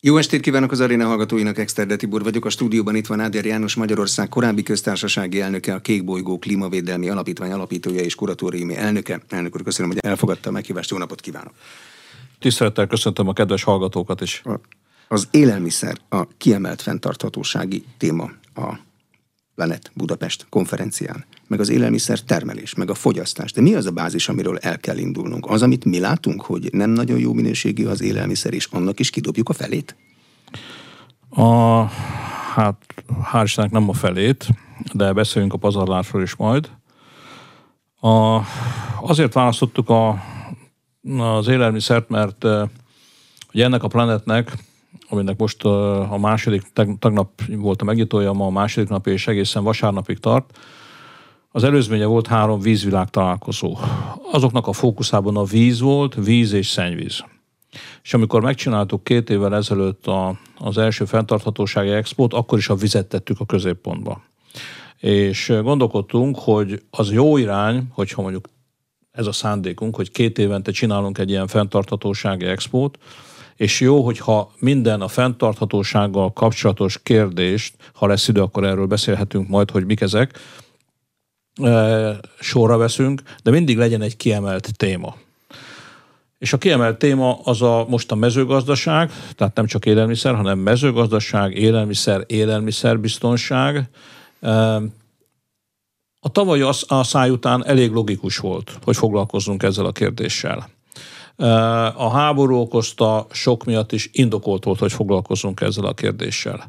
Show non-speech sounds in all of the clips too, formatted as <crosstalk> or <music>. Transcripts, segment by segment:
Jó estét kívánok az aréna hallgatóinak, Exterde Tibor vagyok. A stúdióban itt van Áder János, Magyarország korábbi köztársasági elnöke, a Kékbolygó Klímavédelmi Alapítvány alapítója és kuratóriumi elnöke. Elnök úr, köszönöm, hogy elfogadta a meghívást. Jó napot kívánok! Tisztelettel köszöntöm a kedves hallgatókat is. Az élelmiszer a kiemelt fenntarthatósági téma a Planet Budapest konferencián, meg az élelmiszer termelés, meg a fogyasztás. De mi az a bázis, amiről el kell indulnunk? Az, amit mi látunk, hogy nem nagyon jó minőségű az élelmiszer, és annak is kidobjuk a felét? A, hát hál' Istennek nem a felét, de beszéljünk a pazarlásról is majd. A, azért választottuk a, az élelmiszert, mert ugye ennek a planetnek aminek most a második, tegnap volt a megnyitója, ma a második nap és egészen vasárnapig tart. Az előzménye volt három vízvilág találkozó. Azoknak a fókuszában a víz volt, víz és szennyvíz. És amikor megcsináltuk két évvel ezelőtt a, az első fenntarthatósági expót, akkor is a vizet tettük a középpontba. És gondolkodtunk, hogy az jó irány, hogyha mondjuk ez a szándékunk, hogy két évente csinálunk egy ilyen fenntarthatósági expót, és jó, hogyha minden a fenntarthatósággal kapcsolatos kérdést, ha lesz idő, akkor erről beszélhetünk majd, hogy mik ezek, sorra veszünk, de mindig legyen egy kiemelt téma. És a kiemelt téma az a most a mezőgazdaság, tehát nem csak élelmiszer, hanem mezőgazdaság, élelmiszer, élelmiszerbiztonság. A tavalyi a száj után elég logikus volt, hogy foglalkozzunk ezzel a kérdéssel. A háború okozta sok miatt is indokolt volt, hogy foglalkozzunk ezzel a kérdéssel.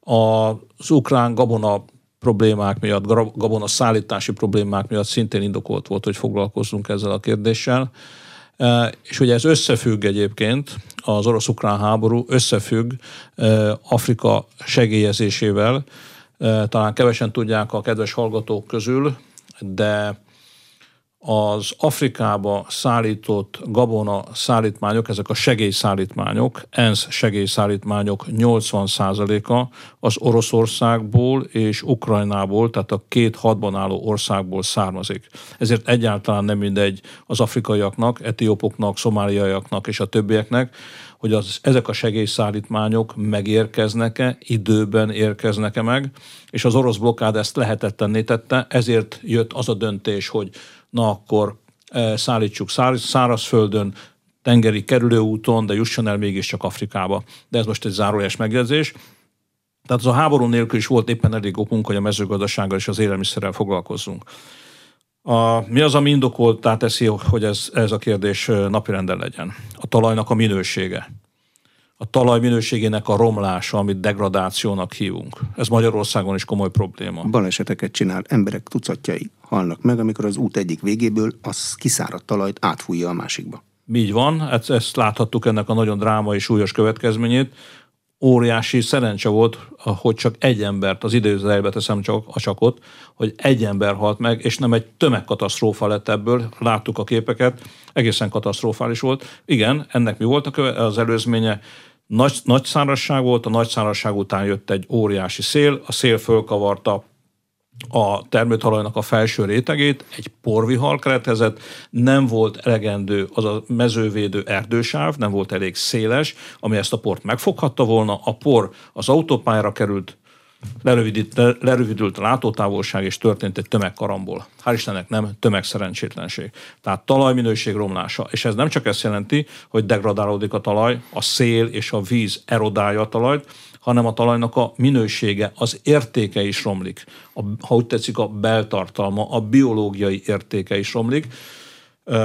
Az ukrán gabona problémák miatt, gabona szállítási problémák miatt szintén indokolt volt, hogy foglalkozzunk ezzel a kérdéssel. És ugye ez összefügg egyébként, az orosz-ukrán háború összefügg Afrika segélyezésével. Talán kevesen tudják a kedves hallgatók közül, de az Afrikába szállított gabona szállítmányok, ezek a segélyszállítmányok, ENSZ segélyszállítmányok 80%-a az Oroszországból és Ukrajnából, tehát a két hadban álló országból származik. Ezért egyáltalán nem mindegy az afrikaiaknak, etiópoknak, szomáliaiaknak és a többieknek, hogy az, ezek a segélyszállítmányok megérkeznek-e, időben érkeznek-e meg, és az orosz blokkád ezt lehetetlenné tette, ezért jött az a döntés, hogy na akkor szállítsuk szárazföldön, tengeri kerülőúton, de jusson el mégiscsak Afrikába. De ez most egy zárójeles megjegyzés. Tehát az a háború nélkül is volt éppen elég okunk, hogy a mezőgazdasággal és az élelmiszerrel foglalkozzunk. A, mi az, ami indokoltá teszi, hogy ez, ez a kérdés napirenden legyen? A talajnak a minősége a talaj minőségének a romlása, amit degradációnak hívunk. Ez Magyarországon is komoly probléma. Baleseteket csinál, emberek tucatjai halnak meg, amikor az út egyik végéből az kiszáradt talajt átfújja a másikba. Így van, ezt, ezt láthattuk ennek a nagyon drámai súlyos következményét. Óriási szerencse volt, hogy csak egy embert, az időzőjelbe teszem csak a csakot, hogy egy ember halt meg, és nem egy tömegkatasztrófa lett ebből. Láttuk a képeket, egészen katasztrofális volt. Igen, ennek mi volt az előzménye? Nagy, nagy szárazság volt, a nagy szárazság után jött egy óriási szél, a szél fölkavarta a termőtalajnak a felső rétegét, egy porvihar keretezett, nem volt elegendő az a mezővédő erdősáv, nem volt elég széles, ami ezt a port megfoghatta volna, a por az autópályára került, lerövidült, lerövidült a látótávolság, és történt egy tömegkarambol. Hál' Istennek nem tömegszerencsétlenség. Tehát talajminőség romlása. És ez nem csak ezt jelenti, hogy degradálódik a talaj, a szél és a víz erodálja a talajt, hanem a talajnak a minősége, az értéke is romlik. A, ha úgy tetszik, a beltartalma, a biológiai értéke is romlik.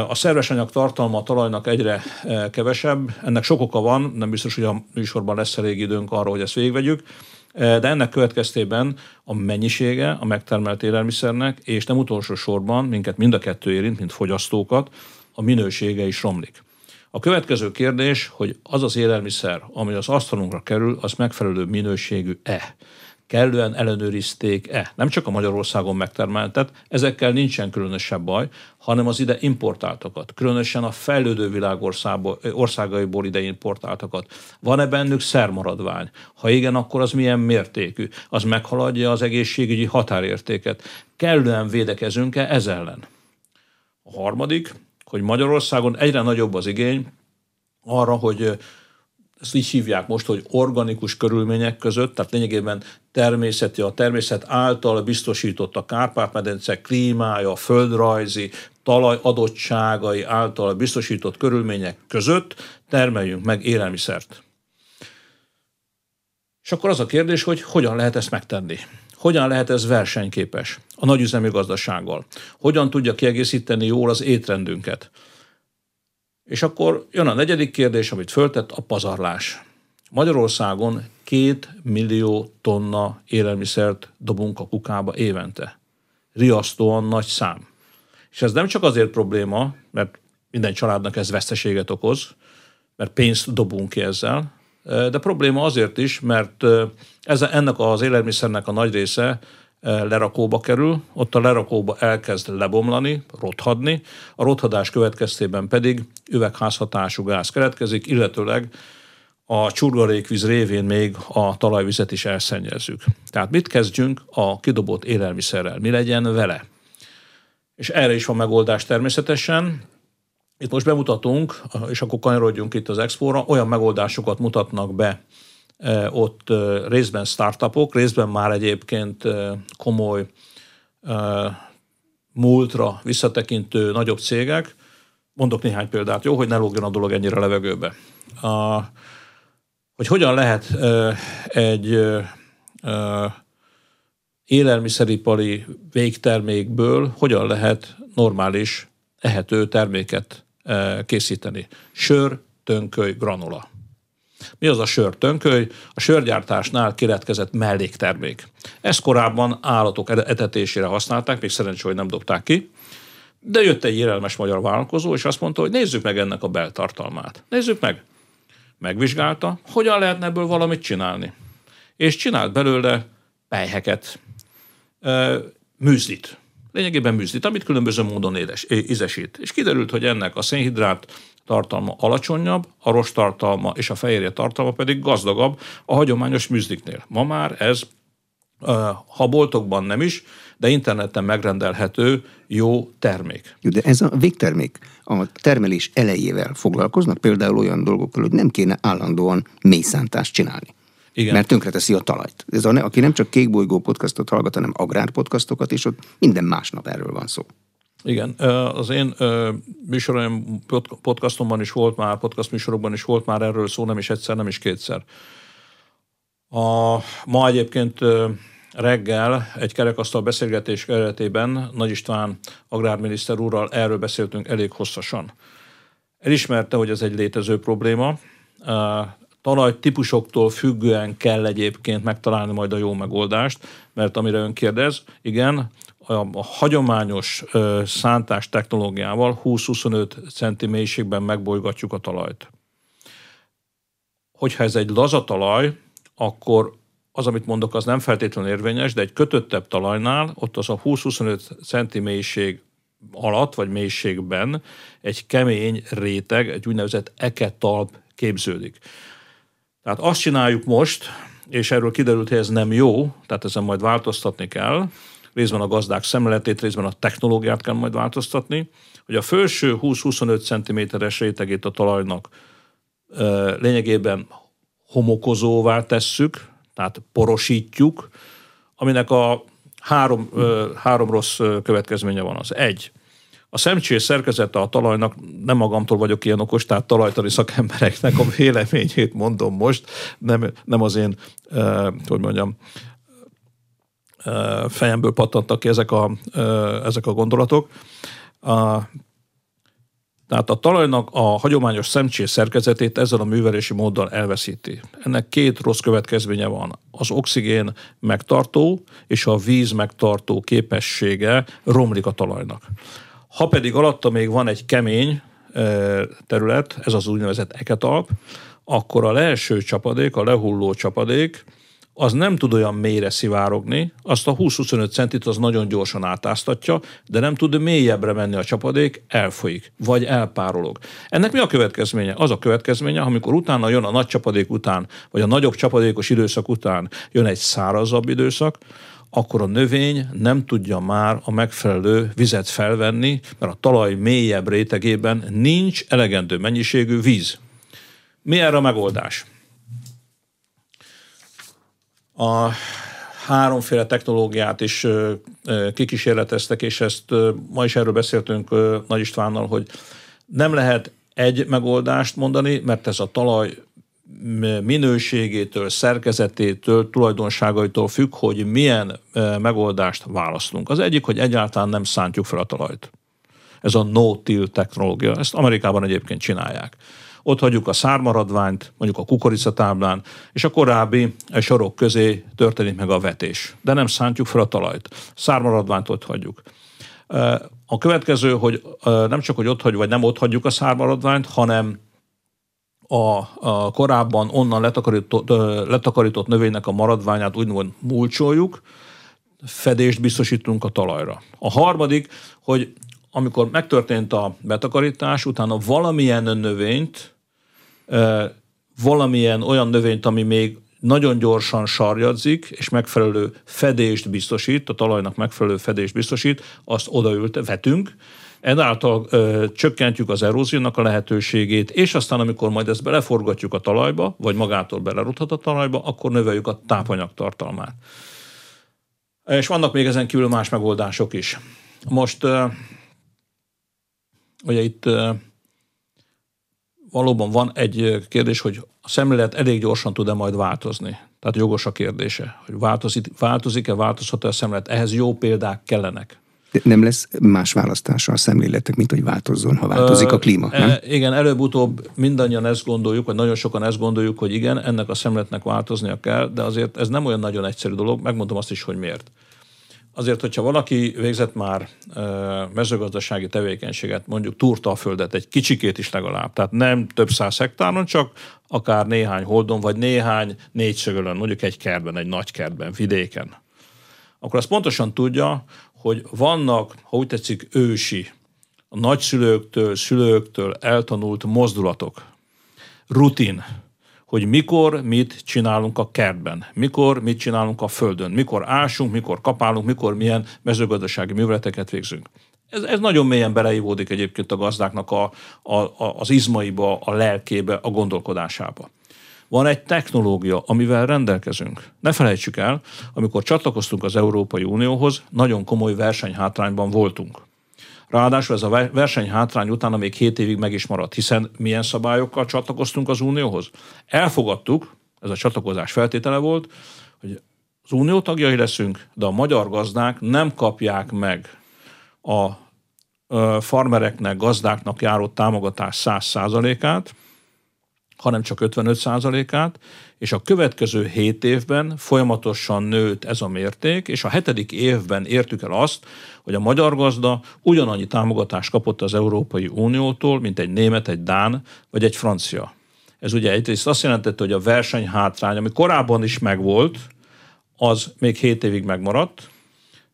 A szerves anyag tartalma a talajnak egyre kevesebb. Ennek sok oka van, nem biztos, hogy a műsorban lesz elég időnk arra, hogy ezt végigvegyük de ennek következtében a mennyisége a megtermelt élelmiszernek, és nem utolsó sorban minket mind a kettő érint, mint fogyasztókat, a minősége is romlik. A következő kérdés, hogy az az élelmiszer, ami az asztalunkra kerül, az megfelelő minőségű-e? Kellően ellenőrizték-e. Nem csak a Magyarországon megtermeltet, ezekkel nincsen különösebb baj, hanem az ide importáltakat, különösen a fejlődő világ országaiból ide importáltakat. Van-e bennük szermaradvány? Ha igen, akkor az milyen mértékű? Az meghaladja az egészségügyi határértéket. Kellően védekezünk-e ez ellen? A harmadik, hogy Magyarországon egyre nagyobb az igény arra, hogy ezt így hívják most, hogy organikus körülmények között, tehát lényegében természeti, a természet által biztosított a Kárpát-medence klímája, földrajzi, talaj adottságai által biztosított körülmények között termeljünk meg élelmiszert. És akkor az a kérdés, hogy hogyan lehet ezt megtenni. Hogyan lehet ez versenyképes a nagyüzemi gazdasággal? Hogyan tudja kiegészíteni jól az étrendünket? És akkor jön a negyedik kérdés, amit föltett, a pazarlás. Magyarországon két millió tonna élelmiszert dobunk a kukába évente. Riasztóan nagy szám. És ez nem csak azért probléma, mert minden családnak ez veszteséget okoz, mert pénzt dobunk ki ezzel, de probléma azért is, mert ez, ennek az élelmiszernek a nagy része lerakóba kerül, ott a lerakóba elkezd lebomlani, rothadni, a rothadás következtében pedig üvegházhatású gáz keletkezik, illetőleg a csurgarékvíz révén még a talajvizet is elszennyezzük. Tehát mit kezdjünk a kidobott élelmiszerrel? Mi legyen vele? És erre is van megoldás természetesen. Itt most bemutatunk, és akkor kanyarodjunk itt az expóra, olyan megoldásokat mutatnak be ott részben startupok, részben már egyébként komoly múltra visszatekintő nagyobb cégek. Mondok néhány példát, jó, hogy ne lógjon a dolog ennyire levegőbe. A, hogy hogyan lehet egy élelmiszeripari végtermékből hogyan lehet normális, ehető terméket készíteni. Sör, tönköly, granula. Mi az a sör tönköly? A sörgyártásnál keletkezett melléktermék. Ezt korábban állatok etetésére használták, még szerencsé, hogy nem dobták ki. De jött egy érelmes magyar vállalkozó, és azt mondta, hogy nézzük meg ennek a beltartalmát. Nézzük meg. Megvizsgálta, hogyan lehetne ebből valamit csinálni. És csinált belőle pejheket, műzlit. Lényegében műzlit, amit különböző módon édes, ízesít. És kiderült, hogy ennek a szénhidrát tartalma alacsonyabb, a rost tartalma és a fehérje tartalma pedig gazdagabb a hagyományos műzliknél. Ma már ez, ha boltokban nem is, de interneten megrendelhető jó termék. De ez a végtermék a termelés elejével foglalkoznak, például olyan dolgokkal, hogy nem kéne állandóan mélyszántást csinálni. Igen. Mert tönkreteszi a talajt. Ez a, aki nem csak Kékbolygó podcastot hallgat, hanem agrárpodcastokat, és ott minden másnap erről van szó. Igen, az én műsorom, podcastomban is volt már, podcast műsorokban is volt már erről szó, nem is egyszer, nem is kétszer. A, ma egyébként reggel egy kerekasztal beszélgetés keretében Nagy István agrárminiszter úrral erről beszéltünk elég hosszasan. Elismerte, hogy ez egy létező probléma. Talajtípusoktól függően kell egyébként megtalálni majd a jó megoldást, mert amire ön kérdez, igen, a hagyományos szántás technológiával 20-25 centi mélységben megbolygatjuk a talajt. Hogyha ez egy laza talaj, akkor az, amit mondok, az nem feltétlenül érvényes, de egy kötöttebb talajnál ott az a 20-25 centi mélység alatt, vagy mélységben egy kemény réteg, egy úgynevezett eketalp képződik. Tehát azt csináljuk most, és erről kiderült, hogy ez nem jó, tehát ezen majd változtatni kell, részben a gazdák szemléletét, részben a technológiát kell majd változtatni, hogy a felső 20-25 cm-es rétegét a talajnak lényegében homokozóvá tesszük, tehát porosítjuk, aminek a három, három rossz következménye van. Az egy, a szemcsés szerkezete a talajnak, nem magamtól vagyok ilyen okos, tehát talajtani szakembereknek a véleményét mondom most, nem, nem az én, hogy mondjam, fejemből pattantak ki ezek a, ezek a gondolatok. A, tehát a talajnak a hagyományos szemcsés szerkezetét ezzel a művelési móddal elveszíti. Ennek két rossz következménye van. Az oxigén megtartó és a víz megtartó képessége romlik a talajnak. Ha pedig alatta még van egy kemény terület, ez az úgynevezett eketalp, akkor a leeső csapadék, a lehulló csapadék az nem tud olyan mélyre szivárogni, azt a 20-25 centit az nagyon gyorsan átáztatja, de nem tud mélyebbre menni a csapadék, elfolyik, vagy elpárolog. Ennek mi a következménye? Az a következménye, amikor utána jön a nagy csapadék után, vagy a nagyobb csapadékos időszak után jön egy szárazabb időszak, akkor a növény nem tudja már a megfelelő vizet felvenni, mert a talaj mélyebb rétegében nincs elegendő mennyiségű víz Mi erre a megoldás? A háromféle technológiát is kikísérleteztek, és ezt ma is erről beszéltünk Nagy Istvánnal, hogy nem lehet egy megoldást mondani, mert ez a talaj minőségétől, szerkezetétől, tulajdonságaitól függ, hogy milyen megoldást választunk. Az egyik, hogy egyáltalán nem szántjuk fel a talajt. Ez a no-till technológia. Ezt Amerikában egyébként csinálják. Ott hagyjuk a szármaradványt, mondjuk a kukoricatáblán, és a korábbi sorok közé történik meg a vetés. De nem szántjuk fel a talajt. Szármaradványt ott hagyjuk. A következő, hogy nem csak, hogy ott hagyjuk, vagy nem ott hagyjuk a szármaradványt, hanem a, a korábban onnan letakarított, letakarított növénynek a maradványát úgymond mulcsoljuk, fedést biztosítunk a talajra. A harmadik, hogy amikor megtörtént a betakarítás, utána valamilyen növényt, valamilyen olyan növényt, ami még nagyon gyorsan sarjadzik, és megfelelő fedést biztosít, a talajnak megfelelő fedést biztosít, azt odaült, vetünk, Ezáltal ö, csökkentjük az eróziónak a lehetőségét, és aztán, amikor majd ezt beleforgatjuk a talajba, vagy magától beleruthat a talajba, akkor növeljük a tápanyag tartalmát. És vannak még ezen kívül más megoldások is. Most ö, ugye itt valóban van egy kérdés, hogy a szemlélet elég gyorsan tud-e majd változni. Tehát jogos a kérdése, hogy változik, változik-e, változhat-e a szemlélet. Ehhez jó példák kellenek. De nem lesz más választása a szemléletek, mint hogy változzon, ha változik a klíma, nem? E, igen, előbb-utóbb mindannyian ezt gondoljuk, vagy nagyon sokan ezt gondoljuk, hogy igen, ennek a szemléletnek változnia kell, de azért ez nem olyan nagyon egyszerű dolog, megmondom azt is, hogy miért. Azért, hogyha valaki végzett már mezőgazdasági tevékenységet, mondjuk túrta a földet, egy kicsikét is legalább, tehát nem több száz hektáron, csak akár néhány holdon, vagy néhány négyszögölön, mondjuk egy kertben, egy nagy kertben, vidéken, akkor azt pontosan tudja, hogy vannak, ha úgy tetszik, ősi, a nagyszülőktől, szülőktől eltanult mozdulatok, rutin, hogy mikor mit csinálunk a kertben, mikor mit csinálunk a földön, mikor ásunk, mikor kapálunk, mikor milyen mezőgazdasági műveleteket végzünk. Ez, ez nagyon mélyen beleívódik egyébként a gazdáknak a, a, a, az izmaiba, a lelkébe, a gondolkodásába. Van egy technológia, amivel rendelkezünk. Ne felejtsük el, amikor csatlakoztunk az Európai Unióhoz, nagyon komoly versenyhátrányban voltunk. Ráadásul ez a versenyhátrány utána még 7 évig meg is maradt, hiszen milyen szabályokkal csatlakoztunk az Unióhoz? Elfogadtuk, ez a csatlakozás feltétele volt, hogy az Unió tagjai leszünk, de a magyar gazdák nem kapják meg a farmereknek, gazdáknak járó támogatás 100%-át, hanem csak 55%-át, és a következő 7 évben folyamatosan nőtt ez a mérték, és a hetedik évben értük el azt, hogy a magyar gazda ugyanannyi támogatást kapott az Európai Uniótól, mint egy német, egy dán vagy egy francia. Ez ugye egyrészt azt jelentette, hogy a versenyhátrány, ami korábban is megvolt, az még 7 évig megmaradt,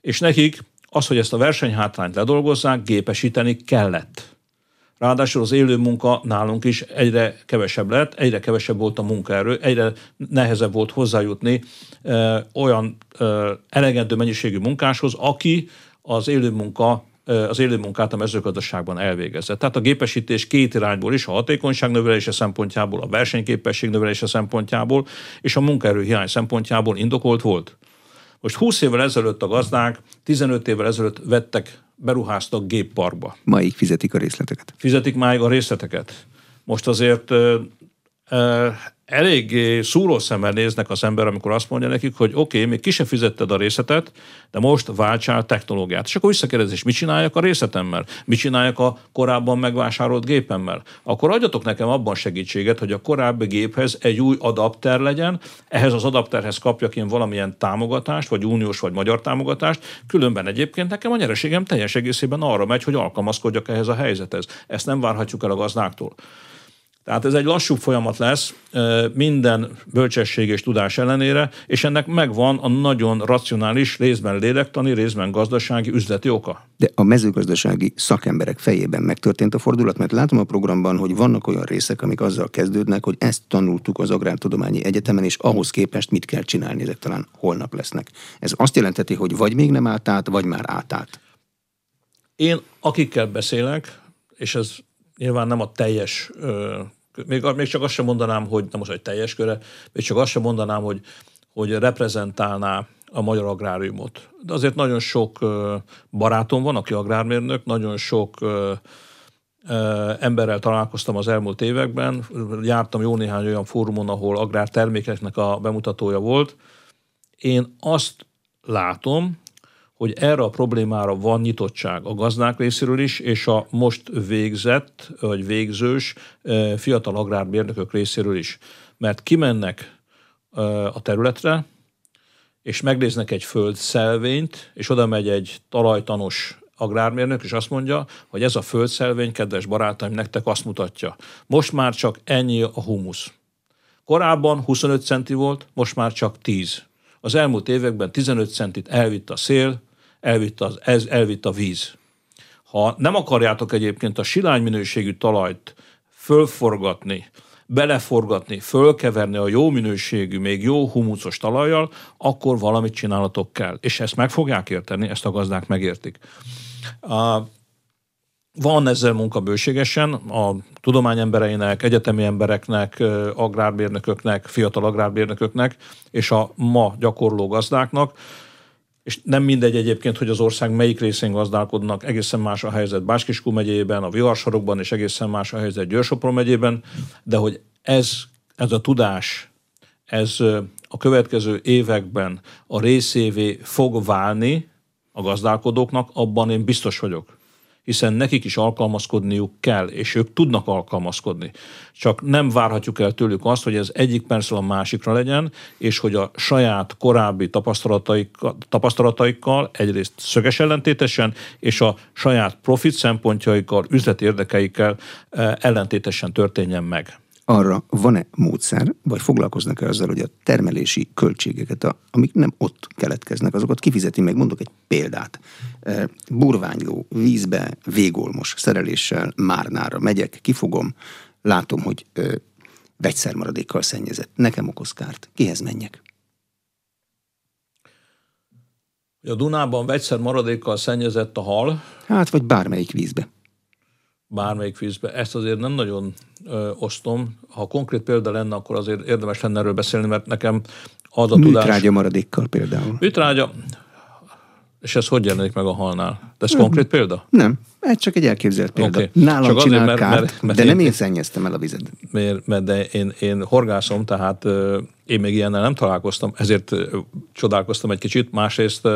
és nekik az, hogy ezt a versenyhátrányt ledolgozzák, gépesíteni kellett. Ráadásul az élő munka nálunk is egyre kevesebb lett, egyre kevesebb volt a munkaerő, egyre nehezebb volt hozzájutni ö, olyan ö, elegendő mennyiségű munkáshoz, aki az élő munka az élő munkát a mezőgazdaságban elvégezze. Tehát a gépesítés két irányból is, a hatékonyság növelése szempontjából, a versenyképesség növelése szempontjából és a munkaerő hiány szempontjából indokolt volt. Most 20 évvel ezelőtt a gazdák 15 évvel ezelőtt vettek beruháztak gépparkba. Máig fizetik a részleteket. Fizetik máig a részleteket. Most azért elég szúró szemmel néznek az ember, amikor azt mondja nekik, hogy oké, okay, még ki sem fizetted a részletet, de most váltsál technológiát. És akkor visszakérdezés, mit csináljak a részletemmel? Mit csináljak a korábban megvásárolt gépemmel? Akkor adjatok nekem abban segítséget, hogy a korábbi géphez egy új adapter legyen, ehhez az adapterhez kapjak én valamilyen támogatást, vagy uniós, vagy magyar támogatást, különben egyébként nekem a nyereségem teljes egészében arra megy, hogy alkalmazkodjak ehhez a helyzethez. Ezt nem várhatjuk el a gazdáktól. Tehát ez egy lassú folyamat lesz minden bölcsesség és tudás ellenére, és ennek megvan a nagyon racionális, részben lélektani, részben gazdasági, üzleti oka. De a mezőgazdasági szakemberek fejében megtörtént a fordulat, mert látom a programban, hogy vannak olyan részek, amik azzal kezdődnek, hogy ezt tanultuk az Agrártudományi Egyetemen, és ahhoz képest mit kell csinálni, ezek talán holnap lesznek. Ez azt jelenteti, hogy vagy még nem állt át, vagy már átállt. Én akikkel beszélek, és ez nyilván nem a teljes ö, még, még csak azt sem mondanám, hogy nem most egy teljes köre, még csak azt sem mondanám, hogy, hogy reprezentálná a magyar agráriumot. De azért nagyon sok barátom van, aki agrármérnök, nagyon sok emberrel találkoztam az elmúlt években, jártam jó néhány olyan fórumon, ahol agrártermékeknek a bemutatója volt. Én azt látom, hogy erre a problémára van nyitottság a gazdák részéről is, és a most végzett, vagy végzős fiatal agrárbérnökök részéről is. Mert kimennek a területre, és megnéznek egy földszelvényt, és oda megy egy talajtanos agrármérnök, és azt mondja, hogy ez a földszelvény, kedves barátaim, nektek azt mutatja. Most már csak ennyi a humusz. Korábban 25 centi volt, most már csak 10. Az elmúlt években 15 centit elvitt a szél, elvitt, az, ez, elvitt a víz. Ha nem akarjátok egyébként a silány minőségű talajt fölforgatni, beleforgatni, fölkeverni a jó minőségű, még jó humuszos talajjal, akkor valamit csinálatok kell. És ezt meg fogják érteni, ezt a gazdák megértik. Van ezzel munka bőségesen, a tudományembereinek, egyetemi embereknek, agrárbérnököknek, fiatal agrárbérnököknek és a ma gyakorló gazdáknak, és nem mindegy egyébként, hogy az ország melyik részén gazdálkodnak, egészen más a helyzet Báskiskú megyében, a Viharsarokban, és egészen más a helyzet Győrsopron megyében, de hogy ez, ez a tudás, ez a következő években a részévé fog válni a gazdálkodóknak, abban én biztos vagyok hiszen nekik is alkalmazkodniuk kell, és ők tudnak alkalmazkodni. Csak nem várhatjuk el tőlük azt, hogy ez egyik percről a másikra legyen, és hogy a saját korábbi tapasztalataikkal, tapasztalataikkal egyrészt szöges ellentétesen, és a saját profit szempontjaikkal, üzleti érdekeikkel eh, ellentétesen történjen meg arra van-e módszer, vagy foglalkoznak -e azzal, hogy a termelési költségeket, a, amik nem ott keletkeznek, azokat kifizeti meg. Mondok egy példát. E, burványló, vízbe, végolmos szereléssel Márnára megyek, kifogom, látom, hogy e, vegyszermaradékkal szennyezett. Nekem okoz kárt. Kihez menjek? A Dunában vegyszer maradékkal szennyezett a hal. Hát, vagy bármelyik vízbe bármelyik vízbe. Ezt azért nem nagyon ö, osztom. Ha konkrét példa lenne, akkor azért érdemes lenne erről beszélni, mert nekem az a tudás... Műtrágya maradékkal például. Műtrágya, és ez hogy jelenik meg a halnál? De ez nem, konkrét példa? Nem, ez csak egy elképzelt példa. Okay. Nálam csak csinál azért, mert, kárt, mert, mert de én, nem én szennyeztem el a vizet. Mert, mert de én, én horgászom, tehát én még ilyennel nem találkoztam, ezért csodálkoztam egy kicsit. Másrészt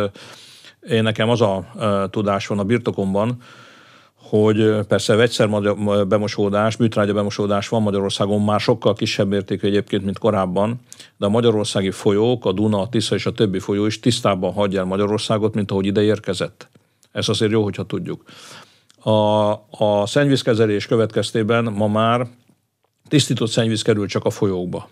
én nekem az a tudás van a birtokomban, hogy persze vegyszer bemosódás, műtrágya bemosódás van Magyarországon már sokkal kisebb mértékű egyébként, mint korábban, de a magyarországi folyók, a Duna, a Tisza és a többi folyó is tisztában hagyja el Magyarországot, mint ahogy ide érkezett. Ez azért jó, hogyha tudjuk. A, a szennyvízkezelés következtében ma már tisztított szennyvíz kerül csak a folyókba.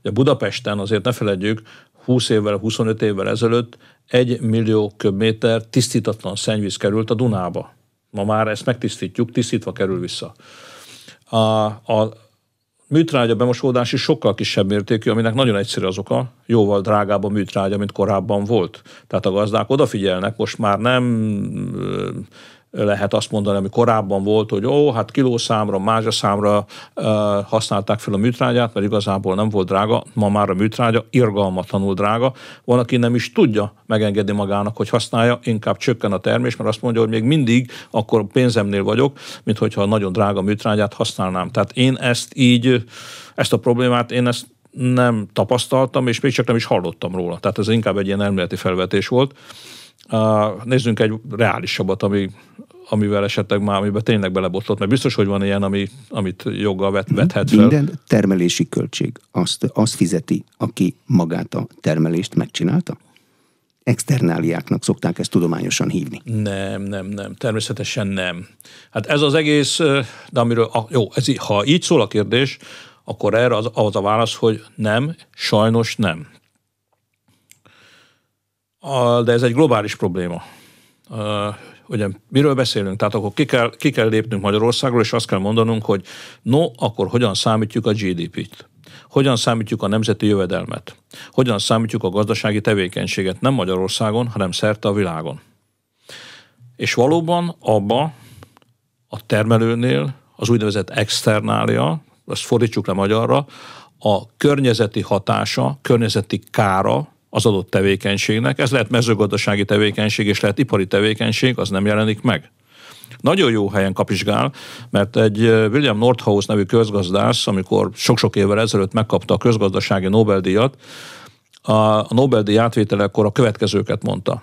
Ugye Budapesten azért ne feledjük, 20 évvel, 25 évvel ezelőtt egy millió köbméter tisztítatlan szennyvíz került a Dunába. Ma már ezt megtisztítjuk, tisztítva kerül vissza. A, a műtrágya bemosódás is sokkal kisebb mértékű, aminek nagyon egyszerű az oka, jóval drágább a műtrágya, mint korábban volt. Tehát a gazdák odafigyelnek, most már nem lehet azt mondani, ami korábban volt, hogy ó, hát kilószámra, mázsaszámra uh, használták fel a műtrágyát, mert igazából nem volt drága, ma már a műtrágya irgalmatlanul drága. Van, aki nem is tudja megengedni magának, hogy használja, inkább csökken a termés, mert azt mondja, hogy még mindig akkor pénzemnél vagyok, mint hogyha nagyon drága műtrágyát használnám. Tehát én ezt így, ezt a problémát, én ezt nem tapasztaltam, és még csak nem is hallottam róla. Tehát ez inkább egy ilyen elméleti felvetés volt. Nézzünk egy reálisabbat, ami, amivel esetleg már, amiben tényleg belebotlott, mert biztos, hogy van ilyen, ami, amit joggal vet, vethet fel. Minden termelési költség azt, azt fizeti, aki magát a termelést megcsinálta? externáliáknak szokták ezt tudományosan hívni. Nem, nem, nem, természetesen nem. Hát ez az egész, de amiről, jó, ez, ha így szól a kérdés, akkor erre az, az a válasz, hogy nem, sajnos nem de ez egy globális probléma. Ugye miről beszélünk? Tehát akkor ki kell, ki kell lépnünk Magyarországról, és azt kell mondanunk, hogy no, akkor hogyan számítjuk a GDP-t? Hogyan számítjuk a nemzeti jövedelmet? Hogyan számítjuk a gazdasági tevékenységet nem Magyarországon, hanem szerte a világon? És valóban abba a termelőnél az úgynevezett externália, azt fordítsuk le magyarra, a környezeti hatása, környezeti kára az adott tevékenységnek, ez lehet mezőgazdasági tevékenység, és lehet ipari tevékenység, az nem jelenik meg. Nagyon jó helyen kapizsgál, mert egy William Nordhaus nevű közgazdász, amikor sok-sok évvel ezelőtt megkapta a közgazdasági Nobel-díjat, a Nobel-díj átvételekor a következőket mondta.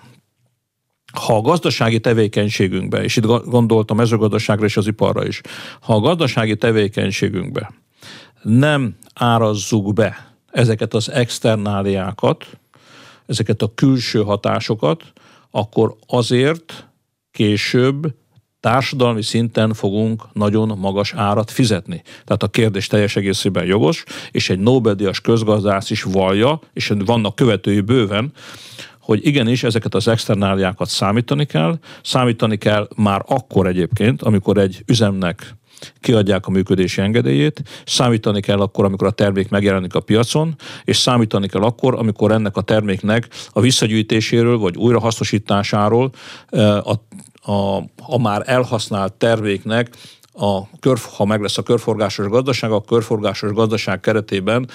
Ha a gazdasági tevékenységünkbe, és itt gondoltam mezőgazdaságra és az iparra is, ha a gazdasági tevékenységünkbe nem árazzuk be ezeket az externáliákat, ezeket a külső hatásokat, akkor azért később társadalmi szinten fogunk nagyon magas árat fizetni. Tehát a kérdés teljes egészében jogos, és egy Nobel-díjas közgazdász is vallja, és vannak követői bőven, hogy igenis ezeket az externáliákat számítani kell, számítani kell már akkor egyébként, amikor egy üzemnek kiadják a működési engedélyét, számítani kell akkor, amikor a termék megjelenik a piacon, és számítani kell akkor, amikor ennek a terméknek a visszagyűjtéséről vagy újrahasznosításáról a, a, a már elhasznált terméknek a kör, ha meg lesz a körforgásos gazdaság, a körforgásos gazdaság keretében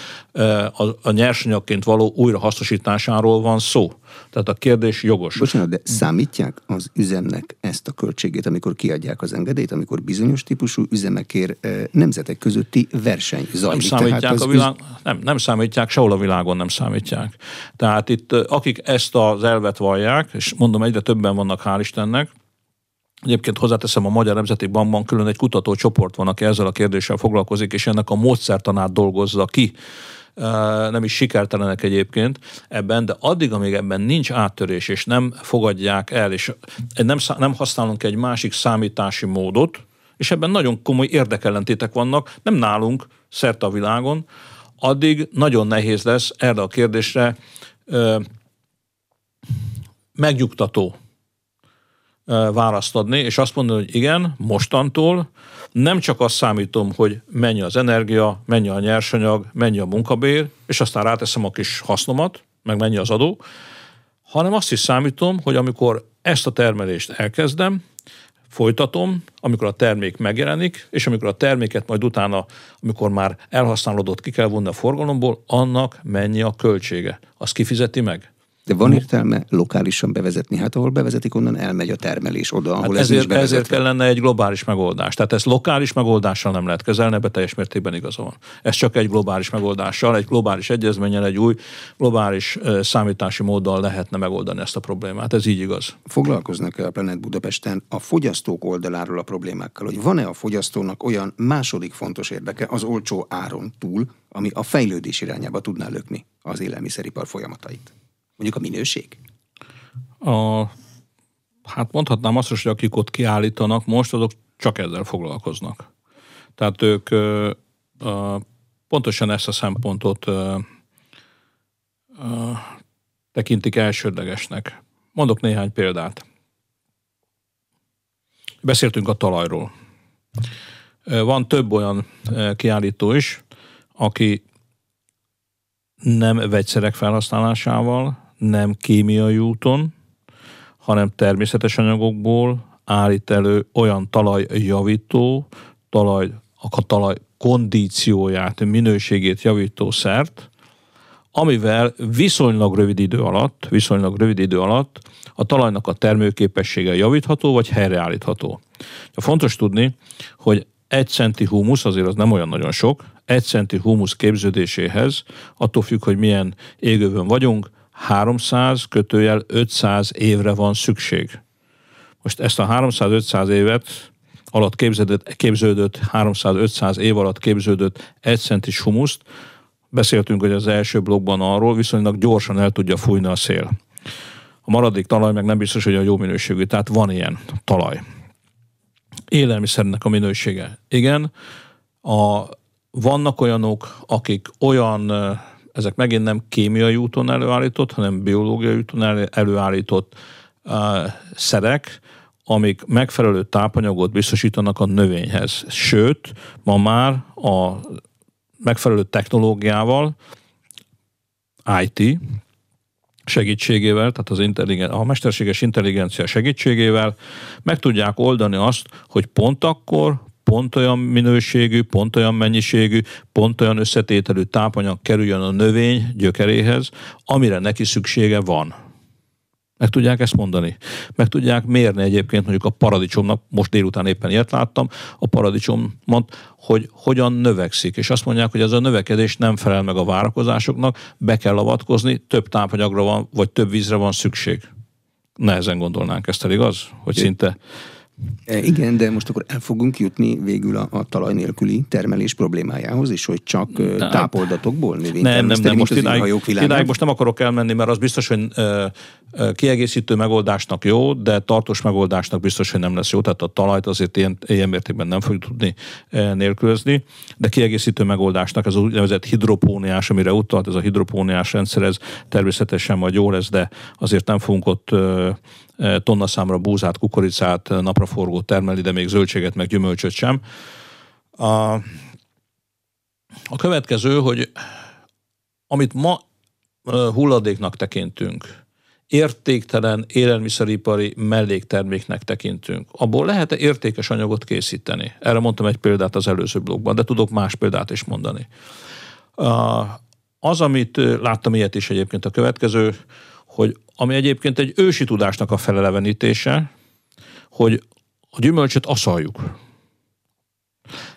a, a nyersanyagként való újrahasznosításáról van szó. Tehát a kérdés jogos. Bocsánat, de számítják az üzemnek ezt a költségét, amikor kiadják az engedélyt, amikor bizonyos típusú üzemekért nemzetek közötti verseny zajlik. Nem számítják, Tehát a világ, üz... nem, nem számítják, sehol a világon nem számítják. Tehát itt akik ezt az elvet vallják, és mondom, egyre többen vannak, hál' Istennek, Egyébként hozzáteszem, a Magyar Nemzeti Bankban külön egy kutatócsoport van, aki ezzel a kérdéssel foglalkozik, és ennek a módszertanát dolgozza ki. Nem is sikertelenek egyébként ebben, de addig, amíg ebben nincs áttörés, és nem fogadják el, és nem, nem használunk egy másik számítási módot, és ebben nagyon komoly érdekellentétek vannak, nem nálunk, szerte a világon, addig nagyon nehéz lesz erre a kérdésre ö, megnyugtató választ adni, és azt mondani, hogy igen, mostantól nem csak azt számítom, hogy mennyi az energia, mennyi a nyersanyag, mennyi a munkabér, és aztán ráteszem a kis hasznomat, meg mennyi az adó, hanem azt is számítom, hogy amikor ezt a termelést elkezdem, folytatom, amikor a termék megjelenik, és amikor a terméket majd utána, amikor már elhasználódott, ki kell vonni a forgalomból, annak mennyi a költsége. Azt kifizeti meg? De van értelme lokálisan bevezetni? Hát ahol bevezetik, onnan elmegy a termelés oda, ahol hát ez ezért, ezért kellene egy globális megoldás. Tehát ezt lokális megoldással nem lehet kezelni, ebbe teljes mértékben igaza van. Ez csak egy globális megoldással, egy globális egyezménnyel, egy új globális számítási móddal lehetne megoldani ezt a problémát. Ez így igaz. Foglalkoznak-e a Planet Budapesten a fogyasztók oldaláról a problémákkal, hogy van-e a fogyasztónak olyan második fontos érdeke az olcsó áron túl, ami a fejlődés irányába tudná lökni az élelmiszeripar folyamatait? Mondjuk a minőség? A, hát mondhatnám azt is, hogy akik ott kiállítanak most, azok csak ezzel foglalkoznak. Tehát ők ö, ö, pontosan ezt a szempontot ö, ö, tekintik elsődlegesnek. Mondok néhány példát. Beszéltünk a talajról. Van több olyan kiállító is, aki nem vegyszerek felhasználásával, nem kémiai úton, hanem természetes anyagokból állít elő olyan talajjavító, talaj, a talaj kondícióját, minőségét javító szert, amivel viszonylag rövid idő alatt, viszonylag rövid idő alatt a talajnak a termőképessége javítható vagy helyreállítható. Ja, fontos tudni, hogy egy centi humusz, azért az nem olyan nagyon sok, egy centi humusz képződéséhez, attól függ, hogy milyen égővön vagyunk, 300 kötőjel 500 évre van szükség. Most ezt a 300-500 évet alatt képződött, képződött 300-500 év alatt képződött egy centis humuszt, beszéltünk, hogy az első blogban arról viszonylag gyorsan el tudja fújni a szél. A maradék talaj meg nem biztos, hogy a jó minőségű, tehát van ilyen talaj. Élelmiszernek a minősége. Igen, a, vannak olyanok, akik olyan ezek megint nem kémiai úton előállított, hanem biológiai úton előállított uh, szerek, amik megfelelő tápanyagot biztosítanak a növényhez. Sőt, ma már a megfelelő technológiával, IT segítségével, tehát az intelligen, a mesterséges intelligencia segítségével meg tudják oldani azt, hogy pont akkor, pont olyan minőségű, pont olyan mennyiségű, pont olyan összetételű tápanyag kerüljön a növény gyökeréhez, amire neki szüksége van. Meg tudják ezt mondani? Meg tudják mérni egyébként mondjuk a paradicsomnak, most délután éppen ilyet láttam, a paradicsomat, hogy hogyan növekszik. És azt mondják, hogy ez a növekedés nem felel meg a várakozásoknak, be kell avatkozni, több tápanyagra van, vagy több vízre van szükség. Nehezen gondolnánk ezt el, igaz? Hogy szinte igen, de most akkor el fogunk jutni végül a, a talaj nélküli termelés problémájához is, hogy csak de, tápoldatokból növény nem, nem, nem, most idáig, idáig most nem akarok elmenni, mert az biztos, hogy ö, ö, kiegészítő megoldásnak jó, de tartós megoldásnak biztos, hogy nem lesz jó, tehát a talajt azért ilyen, ilyen mértékben nem fogjuk tudni nélkülözni, de kiegészítő megoldásnak ez az úgynevezett hidropóniás, amire utalt, ez a hidropóniás rendszer, ez természetesen majd jó lesz, de azért nem fogunk ott ö, tonna számra búzát, kukoricát, napraforgót termelni, de még zöldséget, meg gyümölcsöt sem. A, a következő, hogy amit ma hulladéknak tekintünk, értéktelen élelmiszeripari mellékterméknek tekintünk. Abból lehet-e értékes anyagot készíteni? Erre mondtam egy példát az előző blogban, de tudok más példát is mondani. Az, amit láttam ilyet is egyébként a következő, hogy ami egyébként egy ősi tudásnak a felelevenítése, hogy a gyümölcsöt aszaljuk.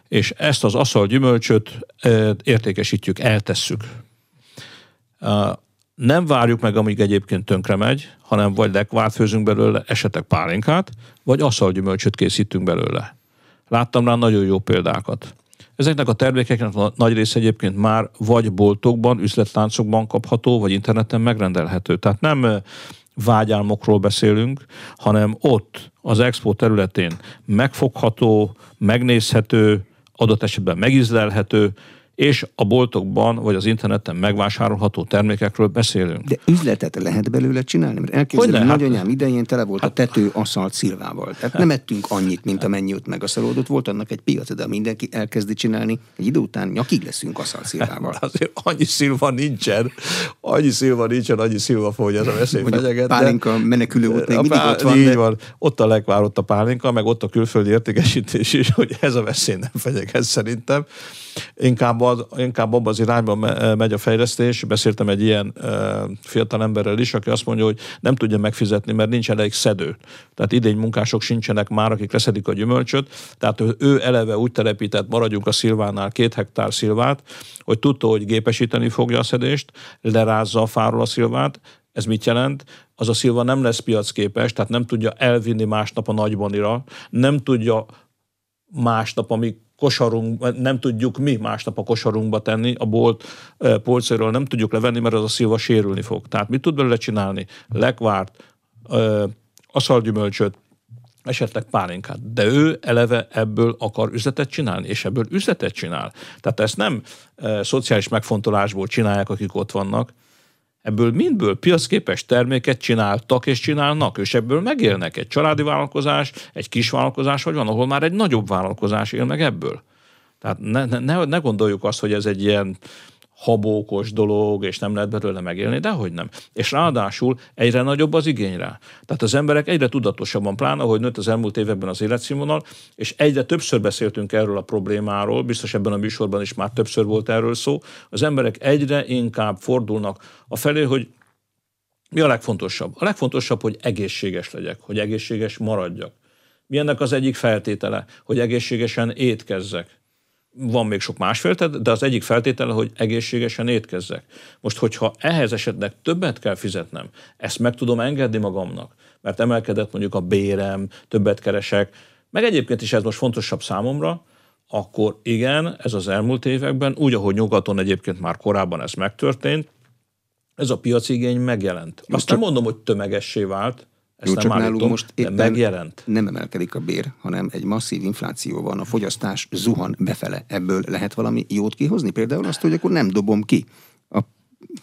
És ezt az aszal gyümölcsöt értékesítjük, eltesszük. Nem várjuk meg, amíg egyébként tönkre megy, hanem vagy lekvárt főzünk belőle, esetek pálinkát, vagy aszalgyümölcsöt készítünk belőle. Láttam rá nagyon jó példákat. Ezeknek a termékeknek a nagy része egyébként már vagy boltokban, üzletláncokban kapható, vagy interneten megrendelhető. Tehát nem vágyálmokról beszélünk, hanem ott az expo területén megfogható, megnézhető, adott esetben megízlelhető, és a boltokban vagy az interneten megvásárolható termékekről beszélünk. De üzletet lehet belőle csinálni? Mert elképzelem, hogy nagyanyám idején tele volt hát, a tető aszalt szilvával. Tehát nem ettünk annyit, mint amennyi ott megaszalódott. Volt annak egy piac, de mindenki elkezdi csinálni, egy idő után nyakig leszünk aszalt szilvával. Hát azért annyi szilva nincsen, annyi szilva nincsen, annyi szilva fogja ez a veszély fenyeget. Pálinka menekülő út még mindig ott van. Így de... van. Ott a legvárott a pálinka, meg ott a külföldi értékesítés is, hogy ez a veszély nem fenyeget szerintem. Inkább, az, inkább abban az irányban megy a fejlesztés. Beszéltem egy ilyen fiatal emberrel is, aki azt mondja, hogy nem tudja megfizetni, mert nincs elég szedő. Tehát idény munkások sincsenek már, akik leszedik a gyümölcsöt. Tehát ő eleve úgy telepített, maradjunk a szilvánál, két hektár szilvát, hogy tudta, hogy gépesíteni fogja a szedést, lerázza a fáról a szilvát, ez mit jelent? Az a szilva nem lesz piacképes, tehát nem tudja elvinni másnap a nagybanira, nem tudja másnap, amíg kosarunk, nem tudjuk mi másnap a kosarunkba tenni, a bolt polcairól nem tudjuk levenni, mert az a szilva sérülni fog. Tehát mit tud belőle csinálni? Lekvárt, aszalgyümölcsöt, esetleg pálinkát. De ő eleve ebből akar üzletet csinálni, és ebből üzletet csinál. Tehát ezt nem e, szociális megfontolásból csinálják, akik ott vannak, Ebből mindből piacképes terméket csináltak és csinálnak, és ebből megélnek egy családi vállalkozás, egy kis vállalkozás, vagy van, ahol már egy nagyobb vállalkozás él meg ebből. Tehát ne, ne, ne gondoljuk azt, hogy ez egy ilyen habókos dolog, és nem lehet belőle megélni, de hogy nem. És ráadásul egyre nagyobb az igény rá. Tehát az emberek egyre tudatosabban, pláne, ahogy nőtt az elmúlt években az életszínvonal, és egyre többször beszéltünk erről a problémáról, biztos ebben a műsorban is már többször volt erről szó, az emberek egyre inkább fordulnak a felé, hogy mi a legfontosabb? A legfontosabb, hogy egészséges legyek, hogy egészséges maradjak. Mi ennek az egyik feltétele? Hogy egészségesen étkezzek van még sok más feltétel, de az egyik feltétele, hogy egészségesen étkezzek. Most, hogyha ehhez esetleg többet kell fizetnem, ezt meg tudom engedni magamnak, mert emelkedett mondjuk a bérem, többet keresek, meg egyébként is ez most fontosabb számomra, akkor igen, ez az elmúlt években, úgy, ahogy nyugaton egyébként már korábban ez megtörtént, ez a piacigény megjelent. Azt nem mondom, hogy tömegessé vált, ezt Jó, csak állítom, nálunk most éppen megjelent. nem emelkedik a bér, hanem egy masszív infláció van, a fogyasztás zuhan befele. Ebből lehet valami jót kihozni? Például azt, hogy akkor nem dobom ki a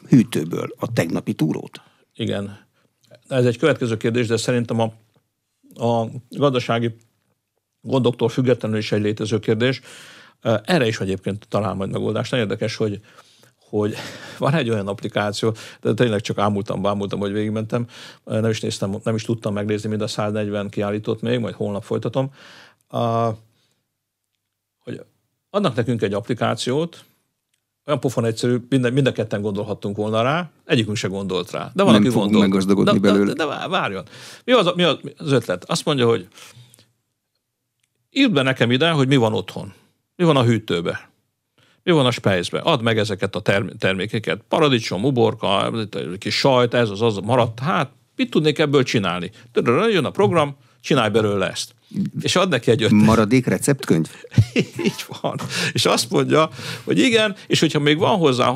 hűtőből a tegnapi túrót? Igen. Ez egy következő kérdés, de szerintem a, a gazdasági gondoktól függetlenül is egy létező kérdés. Erre is egyébként talál majd megoldást. Nagyon érdekes, hogy hogy <laughs> van egy olyan applikáció, de tényleg csak ámultam, bámultam, hogy végigmentem, nem is néztem, nem is tudtam megnézni, mind a 140 kiállított még, majd holnap folytatom. hogy adnak nekünk egy applikációt, olyan pofon egyszerű, minden, mind a ketten gondolhattunk volna rá, egyikünk se gondolt rá. De van, Nem aki gondolt. meggazdagodni de, belőle. De, de, de várjon. Mi az, mi az az ötlet? Azt mondja, hogy írd be nekem ide, hogy mi van otthon. Mi van a hűtőbe. Mi van a spejzbe? Add meg ezeket a term- termékeket. Paradicsom, uborka, kis sajt, ez az, az maradt. Hát, mit tudnék ebből csinálni? Jön a program, csinálj belőle ezt. És ad neki egy ötletet. Maradék receptkönyv? <laughs> Így van. És azt mondja, hogy igen, és hogyha még van hozzá,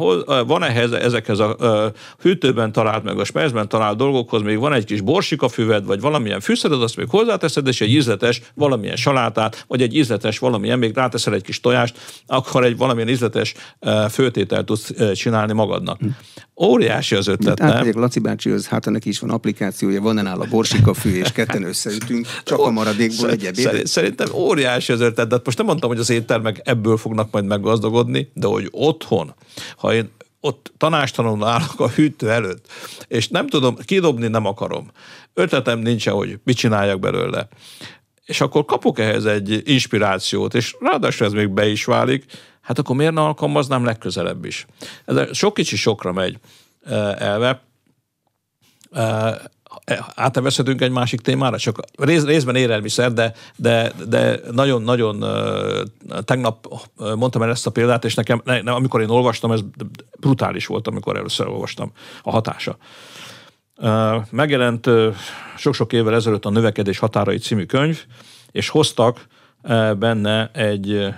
van ehhez, ezekhez a hűtőben talált, meg a spejzben talált dolgokhoz, még van egy kis borsikafüved, vagy valamilyen fűszered, azt még hozzáteszed, és egy ízletes valamilyen salátát, vagy egy ízletes valamilyen, még ráteszel egy kis tojást, akkor egy valamilyen ízletes főtételt tudsz csinálni magadnak. Óriási az ötlet, nem? Átmegyek Laci bácsihoz, hát neki is van applikációja, van nála borsikafű, és ketten <laughs> összeütünk, csak a maradékból egy ebédet. Szerint- Szerintem óriási az ötlet, de most nem mondtam, hogy az éttermek ebből fognak majd meggazdagodni, de hogy otthon, ha én ott tanástalanul állok a hűtő előtt, és nem tudom, kidobni nem akarom. Ötletem nincs, hogy mit csináljak belőle. És akkor kapok ehhez egy inspirációt, és ráadásul ez még be is válik, hát akkor miért ne alkalmaznám legközelebb is? Ez sok kicsi sokra megy eh, elve. Átnevezhetünk egy másik témára, csak rész, részben élelmiszer, de, de, de nagyon-nagyon tegnap mondtam el ezt a példát, és nekem, ne, ne, amikor én olvastam, ez brutális volt, amikor először olvastam a hatása. Megjelent sok-sok évvel ezelőtt a Növekedés határai című könyv, és hoztak benne egy ö,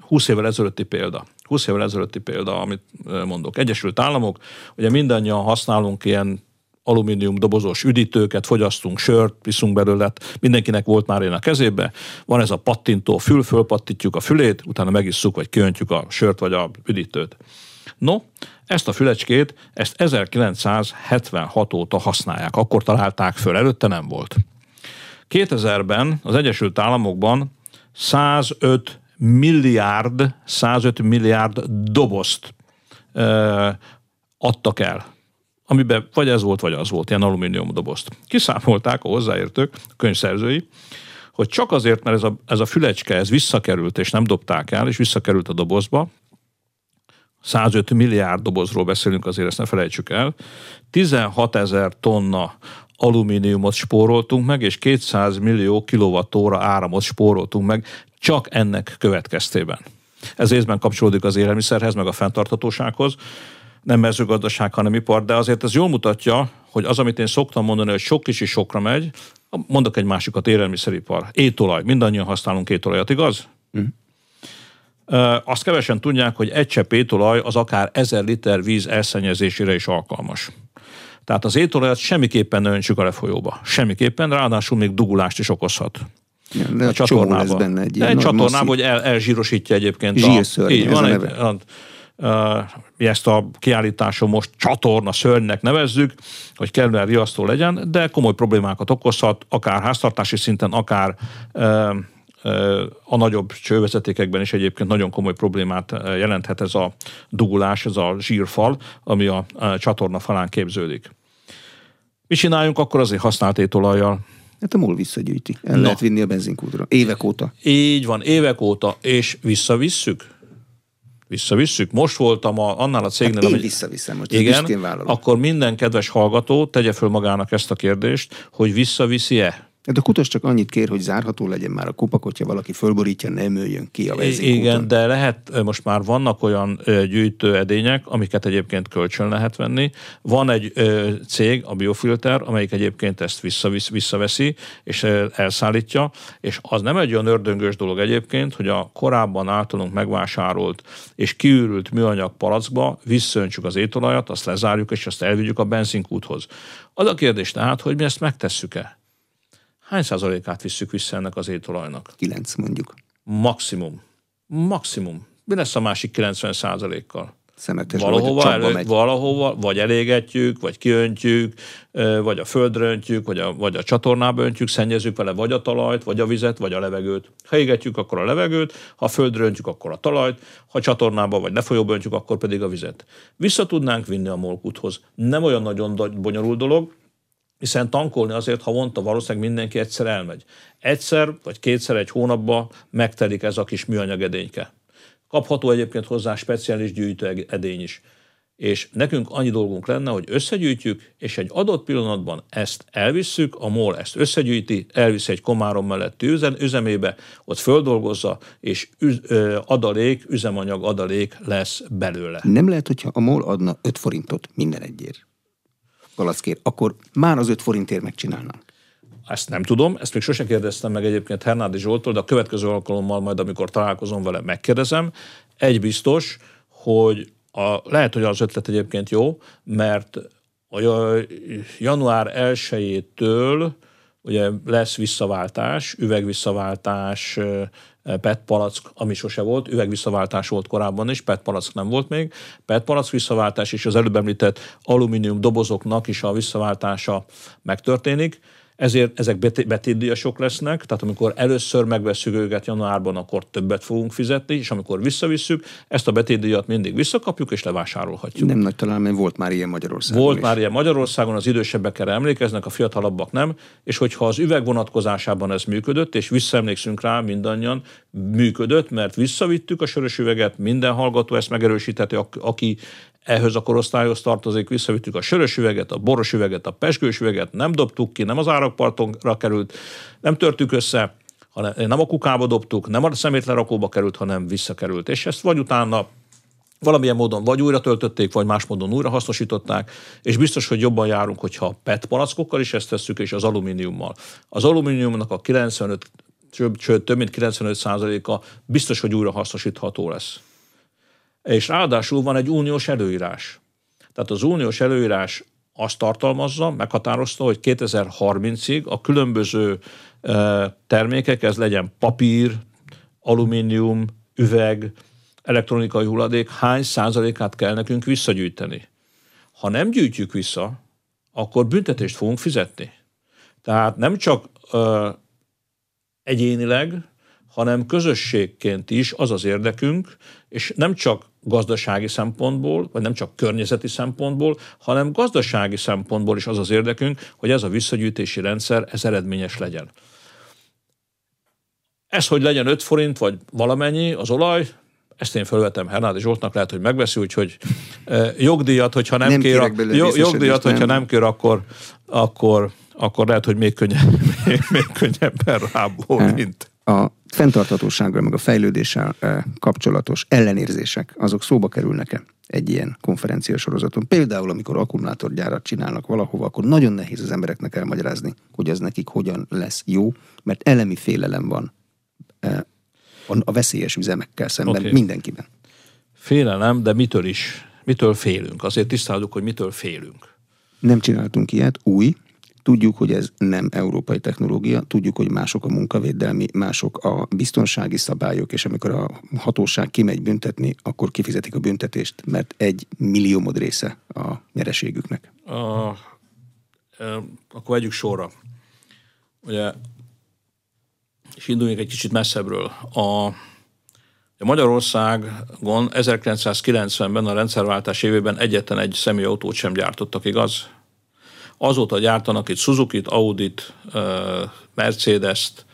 20 évvel ezelőtti példa. 20 évvel ezelőtti példa, amit mondok. Egyesült Államok, ugye mindannyian használunk ilyen alumínium dobozos üdítőket, fogyasztunk sört, viszunk belőle, mindenkinek volt már én a kezébe, van ez a pattintó fül, fölpattintjuk a fülét, utána megisszuk, vagy kiöntjük a sört, vagy a üdítőt. No, ezt a fülecskét, ezt 1976 óta használják, akkor találták föl, előtte nem volt. 2000-ben az Egyesült Államokban 105 milliárd, 105 milliárd dobozt ö, adtak el amiben vagy ez volt, vagy az volt, ilyen alumínium dobozt. Kiszámolták a hozzáértők, a könyvszerzői, hogy csak azért, mert ez a, ez a fülecske, ez visszakerült, és nem dobták el, és visszakerült a dobozba, 105 milliárd dobozról beszélünk, azért ezt ne felejtsük el, 16 ezer tonna alumíniumot spóroltunk meg, és 200 millió kilovattóra áramot spóroltunk meg csak ennek következtében. Ez részben kapcsolódik az élelmiszerhez, meg a fenntarthatósághoz, nem mezőgazdaság, hanem ipar, de azért ez jól mutatja, hogy az, amit én szoktam mondani, hogy sok kicsi sokra megy, mondok egy másikat, élelmiszeripar, étolaj, mindannyian használunk étolajat, igaz? Mm. Azt kevesen tudják, hogy egy csepp étolaj az akár ezer liter víz elszennyezésére is alkalmas. Tehát az étolajat semmiképpen ne öntsük a lefolyóba. Semmiképpen, ráadásul még dugulást is okozhat. De a csatornában. Lesz benne egy de egy csatornában, hogy el, elzsírosítja egyébként. Zsírszörny, a, így, van a egy, neve. a, mi ezt a kiállításon most csatorna szörnynek nevezzük, hogy kellően riasztó legyen, de komoly problémákat okozhat, akár háztartási szinten, akár a nagyobb csővezetékekben is egyébként nagyon komoly problémát jelenthet ez a dugulás, ez a zsírfal, ami a, csatorna falán képződik. Mi csináljunk akkor azért használt étolajjal? Hát a MOL visszagyűjti. El no. lehet vinni a benzinkútra. Évek óta. Így van, évek óta, és visszavisszük? Visszavisszük. Most voltam a, annál a cégnél, hát én ami- visszaviszem, most igen, akkor minden kedves hallgató tegye föl magának ezt a kérdést, hogy visszaviszi-e? Hát a kutas csak annyit kér, hogy zárható legyen már a kupak, hogyha valaki fölborítja, nem öljön ki a benzinkúton. Igen, de lehet, most már vannak olyan ö, gyűjtő edények, amiket egyébként kölcsön lehet venni. Van egy cég, a Biofilter, amelyik egyébként ezt visszavisz, visszaveszi, és elszállítja, és az nem egy olyan ördöngös dolog egyébként, hogy a korábban általunk megvásárolt és kiürült műanyag palackba visszaöntsük az étolajat, azt lezárjuk, és azt elvigyük a benzinkúthoz. Az a kérdés tehát, hogy mi ezt megtesszük-e? Hány százalékát visszük vissza ennek az étolajnak? Kilenc mondjuk. Maximum. Maximum. Mi lesz a másik 90 százalékkal? Szemetes Valahova, elő, megy. valahova, vagy elégetjük, vagy kiöntjük, vagy a földre öntjük, vagy a, vagy a csatornába öntjük, szennyezzük vele vagy a talajt, vagy a vizet, vagy a levegőt. Ha égetjük, akkor a levegőt, ha a földre öntjük, akkor a talajt, ha a csatornába vagy lefolyóba öntjük, akkor pedig a vizet. Vissza tudnánk vinni a molkúthoz. Nem olyan nagyon bonyolult dolog, hiszen tankolni azért, ha mondta, valószínűleg mindenki egyszer elmegy. Egyszer vagy kétszer egy hónapban megtelik ez a kis műanyag edényke. Kapható egyébként hozzá speciális gyűjtő edény is. És nekünk annyi dolgunk lenne, hogy összegyűjtjük, és egy adott pillanatban ezt elvisszük, a MOL ezt összegyűjti, elviszi egy komárom melletti üzen, üzemébe, ott földolgozza, és üz, ö, adalék, üzemanyag adalék lesz belőle. Nem lehet, hogyha a MOL adna 5 forintot minden egyért palackért, akkor már az 5 forintért megcsinálnánk. Ezt nem tudom, ezt még sose kérdeztem meg egyébként Hernádi Zsoltól, de a következő alkalommal majd, amikor találkozom vele, megkérdezem. Egy biztos, hogy a, lehet, hogy az ötlet egyébként jó, mert a január 1-től ugye lesz visszaváltás, üvegvisszaváltás, PET palack, ami sose volt, üvegvisszaváltás volt korábban is, PET palack nem volt még, PET palack visszaváltás és az előbb említett alumínium dobozoknak is a visszaváltása megtörténik ezért ezek betétdíjasok lesznek, tehát amikor először megveszünk őket januárban, akkor többet fogunk fizetni, és amikor visszavisszük, ezt a betétdíjat mindig visszakapjuk és levásárolhatjuk. Nem nagy talán, mert volt már ilyen Magyarországon Volt is. már ilyen Magyarországon, az idősebbek erre emlékeznek, a fiatalabbak nem, és hogyha az üveg vonatkozásában ez működött, és visszaemlékszünk rá mindannyian, működött, mert visszavittük a sörös üveget, minden hallgató ezt megerősíteti, aki ehhez a korosztályhoz tartozik, visszavittük a sörös üveget, a boros üveget, a pesgős üveget, nem dobtuk ki, nem az árakpartonra került, nem törtük össze, hanem nem a kukába dobtuk, nem a szemétlerakóba került, hanem visszakerült. És ezt vagy utána valamilyen módon vagy újra töltötték, vagy más módon újra hasznosították, és biztos, hogy jobban járunk, hogyha PET palackokkal is ezt tesszük, és az alumíniummal. Az alumíniumnak a 95, sőt, több mint 95 a biztos, hogy újra hasznosítható lesz és ráadásul van egy uniós előírás. Tehát az uniós előírás azt tartalmazza, meghatározta, hogy 2030-ig a különböző termékek, ez legyen papír, alumínium, üveg, elektronikai hulladék, hány százalékát kell nekünk visszagyűjteni. Ha nem gyűjtjük vissza, akkor büntetést fogunk fizetni. Tehát nem csak ö, egyénileg, hanem közösségként is az az érdekünk, és nem csak gazdasági szempontból, vagy nem csak környezeti szempontból, hanem gazdasági szempontból is az az érdekünk, hogy ez a visszagyűjtési rendszer ez eredményes legyen. Ez, hogy legyen 5 forint, vagy valamennyi az olaj, ezt én felvetem Hernádi Zsoltnak, lehet, hogy megveszi, úgyhogy eh, jogdíjat, hogyha nem, nem kér, a, jogdíjat, hogyha nem. nem kér, akkor, akkor, akkor lehet, hogy még, könnyebb, még, <laughs> még könnyebben rábólint. A fenntarthatósággal, meg a fejlődéssel eh, kapcsolatos ellenérzések, azok szóba kerülnek-e egy ilyen konferencia sorozaton? Például, amikor akkumulátorgyárat csinálnak valahova, akkor nagyon nehéz az embereknek elmagyarázni, hogy az nekik hogyan lesz jó, mert elemi félelem van eh, a veszélyes üzemekkel szemben okay. mindenkiben. Félelem, de mitől is? Mitől félünk? Azért tisztázunk, hogy mitől félünk. Nem csináltunk ilyet, új, Tudjuk, hogy ez nem európai technológia, tudjuk, hogy mások a munkavédelmi, mások a biztonsági szabályok, és amikor a hatóság kimegy büntetni, akkor kifizetik a büntetést, mert egy milliómod része a nyereségüknek. A, e, akkor vegyük sorra. Ugye, és induljunk egy kicsit messzebbről. A, a Magyarországon 1990-ben a rendszerváltás évében egyetlen egy személyautót sem gyártottak, igaz? Azóta gyártanak itt Suzuki-t, Audit, Mercedes-t,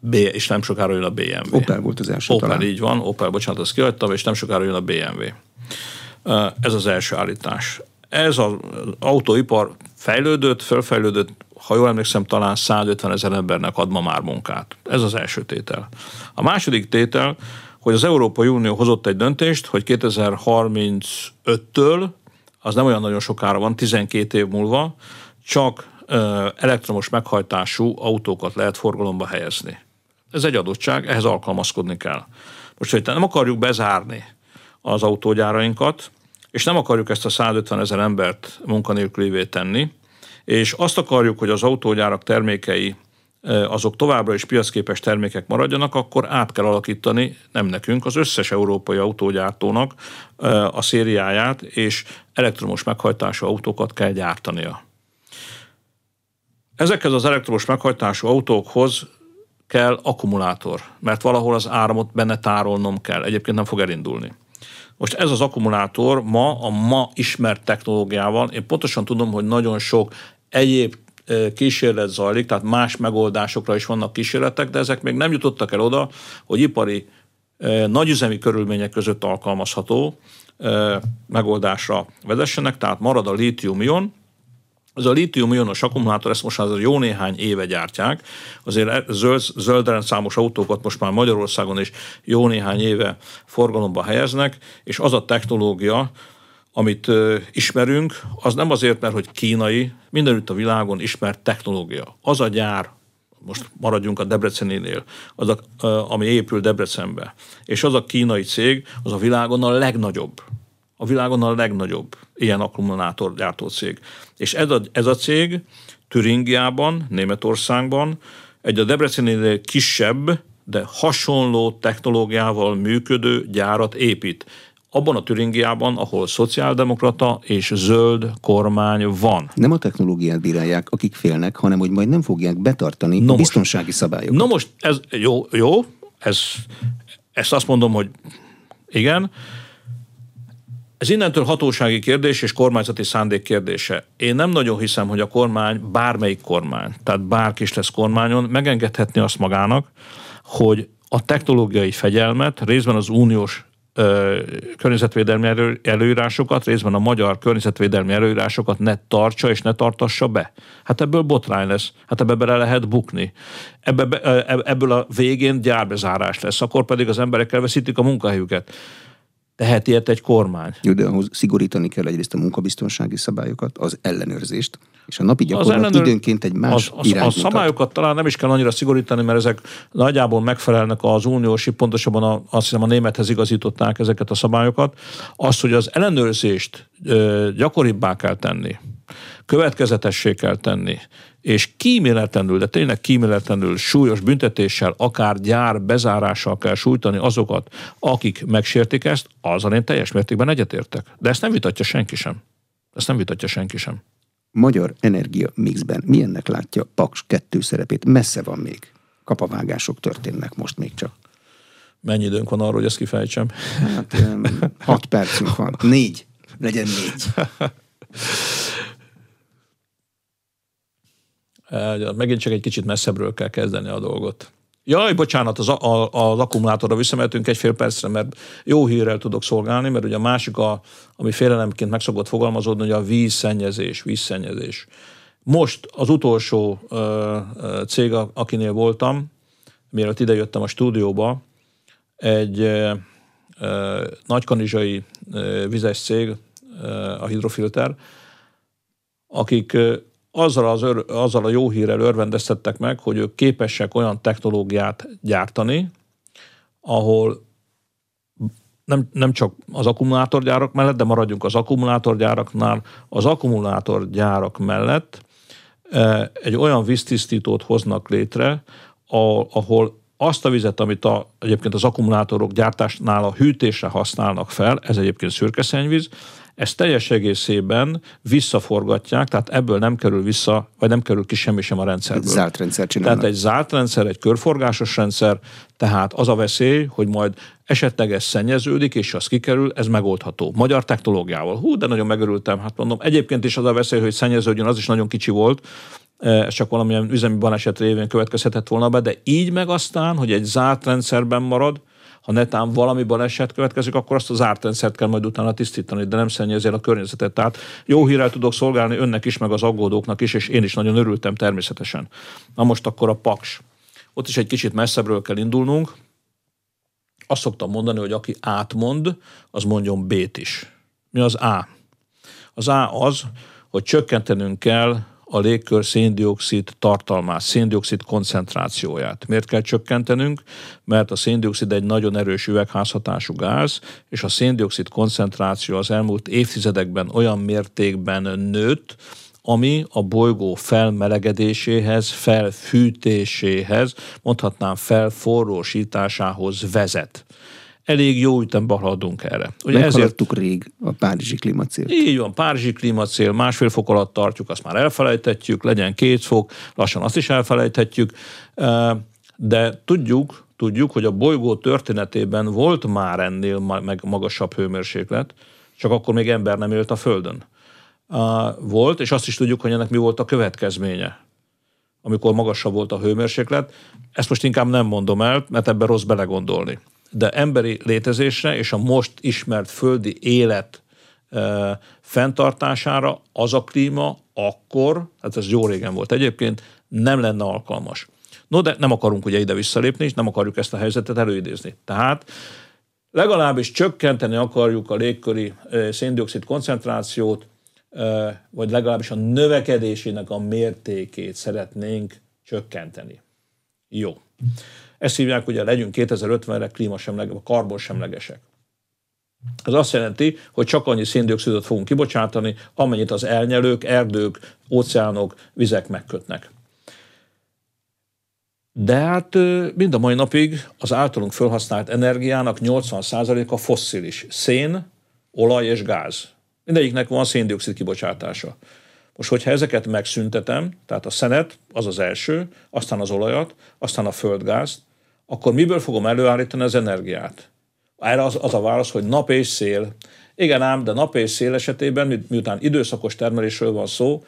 B, és nem sokára jön a BMW. Opel volt az első Opel, talán. így van, Opel, bocsánat, azt kihagytam, és nem sokára jön a BMW. Ez az első állítás. Ez az autóipar fejlődött, fölfejlődött, ha jól emlékszem, talán 150 ezer embernek ad ma már munkát. Ez az első tétel. A második tétel, hogy az Európai Unió hozott egy döntést, hogy 2035-től az nem olyan nagyon sokára van, 12 év múlva, csak elektromos meghajtású autókat lehet forgalomba helyezni. Ez egy adottság, ehhez alkalmazkodni kell. Most, hogy nem akarjuk bezárni az autógyárainkat, és nem akarjuk ezt a 150 ezer embert munkanélkülévé tenni, és azt akarjuk, hogy az autógyárak termékei azok továbbra is piacképes termékek maradjanak, akkor át kell alakítani, nem nekünk, az összes európai autógyártónak a szériáját, és elektromos meghajtású autókat kell gyártania. Ezekhez az elektromos meghajtású autókhoz kell akkumulátor, mert valahol az áramot benne tárolnom kell, egyébként nem fog elindulni. Most ez az akkumulátor ma a ma ismert technológiával, én pontosan tudom, hogy nagyon sok egyéb kísérlet zajlik, tehát más megoldásokra is vannak kísérletek, de ezek még nem jutottak el oda, hogy ipari nagyüzemi körülmények között alkalmazható megoldásra vezessenek, tehát marad a lítium-ion, ez a lítium-ionos akkumulátor, ezt most már jó néhány éve gyártják, azért e- zöld, zöld számos autókat most már Magyarországon is jó néhány éve forgalomba helyeznek, és az a technológia, amit ismerünk, az nem azért, mert hogy kínai, mindenütt a világon ismert technológia. Az a gyár, most maradjunk a Debreceninél, az a, ami épül Debrecenbe, és az a kínai cég, az a világon a legnagyobb. A világon a legnagyobb ilyen akkumulátorgyártó cég. És ez a, ez a cég Türingiában, Németországban egy a Debrecenél kisebb, de hasonló technológiával működő gyárat épít abban a Türingiában, ahol szociáldemokrata és zöld kormány van. Nem a technológiát bírálják, akik félnek, hanem hogy majd nem fogják betartani no a biztonsági most, szabályokat. Na most ez jó, jó ez, ezt azt mondom, hogy igen, ez innentől hatósági kérdés és kormányzati szándék kérdése. Én nem nagyon hiszem, hogy a kormány, bármelyik kormány, tehát bárki is lesz kormányon, megengedhetni azt magának, hogy a technológiai fegyelmet részben az uniós környezetvédelmi elő, előírásokat, részben a magyar környezetvédelmi előírásokat ne tartsa és ne tartassa be. Hát ebből botrány lesz, hát ebbe bele lehet bukni. Ebbe, ebből a végén gyárbezárás lesz, akkor pedig az emberek elveszítik a munkahelyüket tehet ilyet egy kormány. Jó, de ahhoz szigorítani kell egyrészt a munkabiztonsági szabályokat, az ellenőrzést, és a napi gyakorlat ellenőr... időnként egy más az, az, A szabályokat talán nem is kell annyira szigorítani, mert ezek nagyjából megfelelnek az uniós, pontosabban a, azt hiszem a némethez igazították ezeket a szabályokat. Az, hogy az ellenőrzést ö, gyakoribbá kell tenni, következetessé kell tenni, és kíméletlenül, de tényleg kíméletlenül súlyos büntetéssel, akár gyár bezárással kell sújtani azokat, akik megsértik ezt, azzal én teljes mértékben egyetértek. De ezt nem vitatja senki sem. Ezt nem vitatja senki sem. Magyar energia mixben milyennek látja Paks kettő szerepét? Messze van még. Kapavágások történnek most még csak. Mennyi időnk van arról, hogy ezt kifejtsem? Hát hat percünk van. Négy. Legyen négy. <laughs> megint csak egy kicsit messzebbről kell kezdeni a dolgot. Jaj, bocsánat, az, a, az akkumulátorra visszamehetünk egy fél percre, mert jó hírrel tudok szolgálni, mert ugye a másik, a, ami félelemként meg szokott fogalmazódni, hogy a vízszennyezés, vízszennyezés. Most az utolsó ö, ö, cég, akinél voltam, mielőtt idejöttem a stúdióba, egy ö, ö, nagykanizsai ö, vizes cég, ö, a Hidrofilter, akik azzal, az ör, azzal a jó hírrel örvendeztettek meg, hogy ők képesek olyan technológiát gyártani, ahol nem, nem csak az akkumulátorgyárak mellett, de maradjunk az akkumulátorgyáraknál, az akkumulátorgyárak mellett e, egy olyan víztisztítót hoznak létre, ahol azt a vizet, amit a, egyébként az akkumulátorok gyártásnál a hűtésre használnak fel, ez egyébként szürkeszennyvíz, ezt teljes egészében visszaforgatják, tehát ebből nem kerül vissza, vagy nem kerül ki semmi sem a rendszerből. Zárt rendszer csinálnak. Tehát egy zárt rendszer, egy körforgásos rendszer, tehát az a veszély, hogy majd esetleg ez szennyeződik, és az kikerül, ez megoldható. Magyar technológiával. Hú, de nagyon megörültem, hát mondom. Egyébként is az a veszély, hogy szennyeződjön, az is nagyon kicsi volt, ez csak valamilyen üzemi baleset révén következhetett volna be, de így meg aztán, hogy egy zárt rendszerben marad, ha netán valami baleset következik, akkor azt az zárt rendszert kell majd utána tisztítani, de nem szennyezi el a környezetet. Tehát jó hírrel tudok szolgálni önnek is, meg az aggódóknak is, és én is nagyon örültem természetesen. Na most akkor a paks. Ott is egy kicsit messzebbről kell indulnunk. Azt szoktam mondani, hogy aki átmond, az mondjon B-t is. Mi az A? Az A az, hogy csökkentenünk kell a légkör széndiokszid tartalmát, széndiokszid koncentrációját. Miért kell csökkentenünk? Mert a széndiokszid egy nagyon erős üvegházhatású gáz, és a széndiokszid koncentráció az elmúlt évtizedekben olyan mértékben nőtt, ami a bolygó felmelegedéséhez, felfűtéséhez, mondhatnám felforrósításához vezet elég jó ütemben haladunk erre. Ugye ezért rég a Párizsi klímacélt. Így van, Párizsi klímacél, másfél fok alatt tartjuk, azt már elfelejthetjük, legyen két fok, lassan azt is elfelejthetjük, de tudjuk, tudjuk, hogy a bolygó történetében volt már ennél meg magasabb hőmérséklet, csak akkor még ember nem élt a Földön. volt, és azt is tudjuk, hogy ennek mi volt a következménye amikor magasabb volt a hőmérséklet. Ezt most inkább nem mondom el, mert ebben rossz belegondolni. De emberi létezésre és a most ismert földi élet e, fenntartására az a klíma akkor, hát ez jó régen volt egyébként, nem lenne alkalmas. No, de nem akarunk ugye ide visszalépni, és nem akarjuk ezt a helyzetet előidézni. Tehát legalábbis csökkenteni akarjuk a légköri széndiokszid koncentrációt, vagy legalábbis a növekedésének a mértékét szeretnénk csökkenteni. Jó. Ezt hívják, hogy legyünk 2050-re klímasemlegesek, karbonsemlegesek. Ez azt jelenti, hogy csak annyi széndiokszidot fogunk kibocsátani, amennyit az elnyelők, erdők, óceánok, vizek megkötnek. De hát mind a mai napig az általunk felhasznált energiának 80%-a fosszilis. Szén, olaj és gáz. Mindegyiknek van széndiokszid kibocsátása. Most, hogyha ezeket megszüntetem, tehát a szenet, az az első, aztán az olajat, aztán a földgázt, akkor miből fogom előállítani az energiát? Erre az, az a válasz, hogy nap és szél. Igen ám, de nap és szél esetében, miután időszakos termelésről van szó,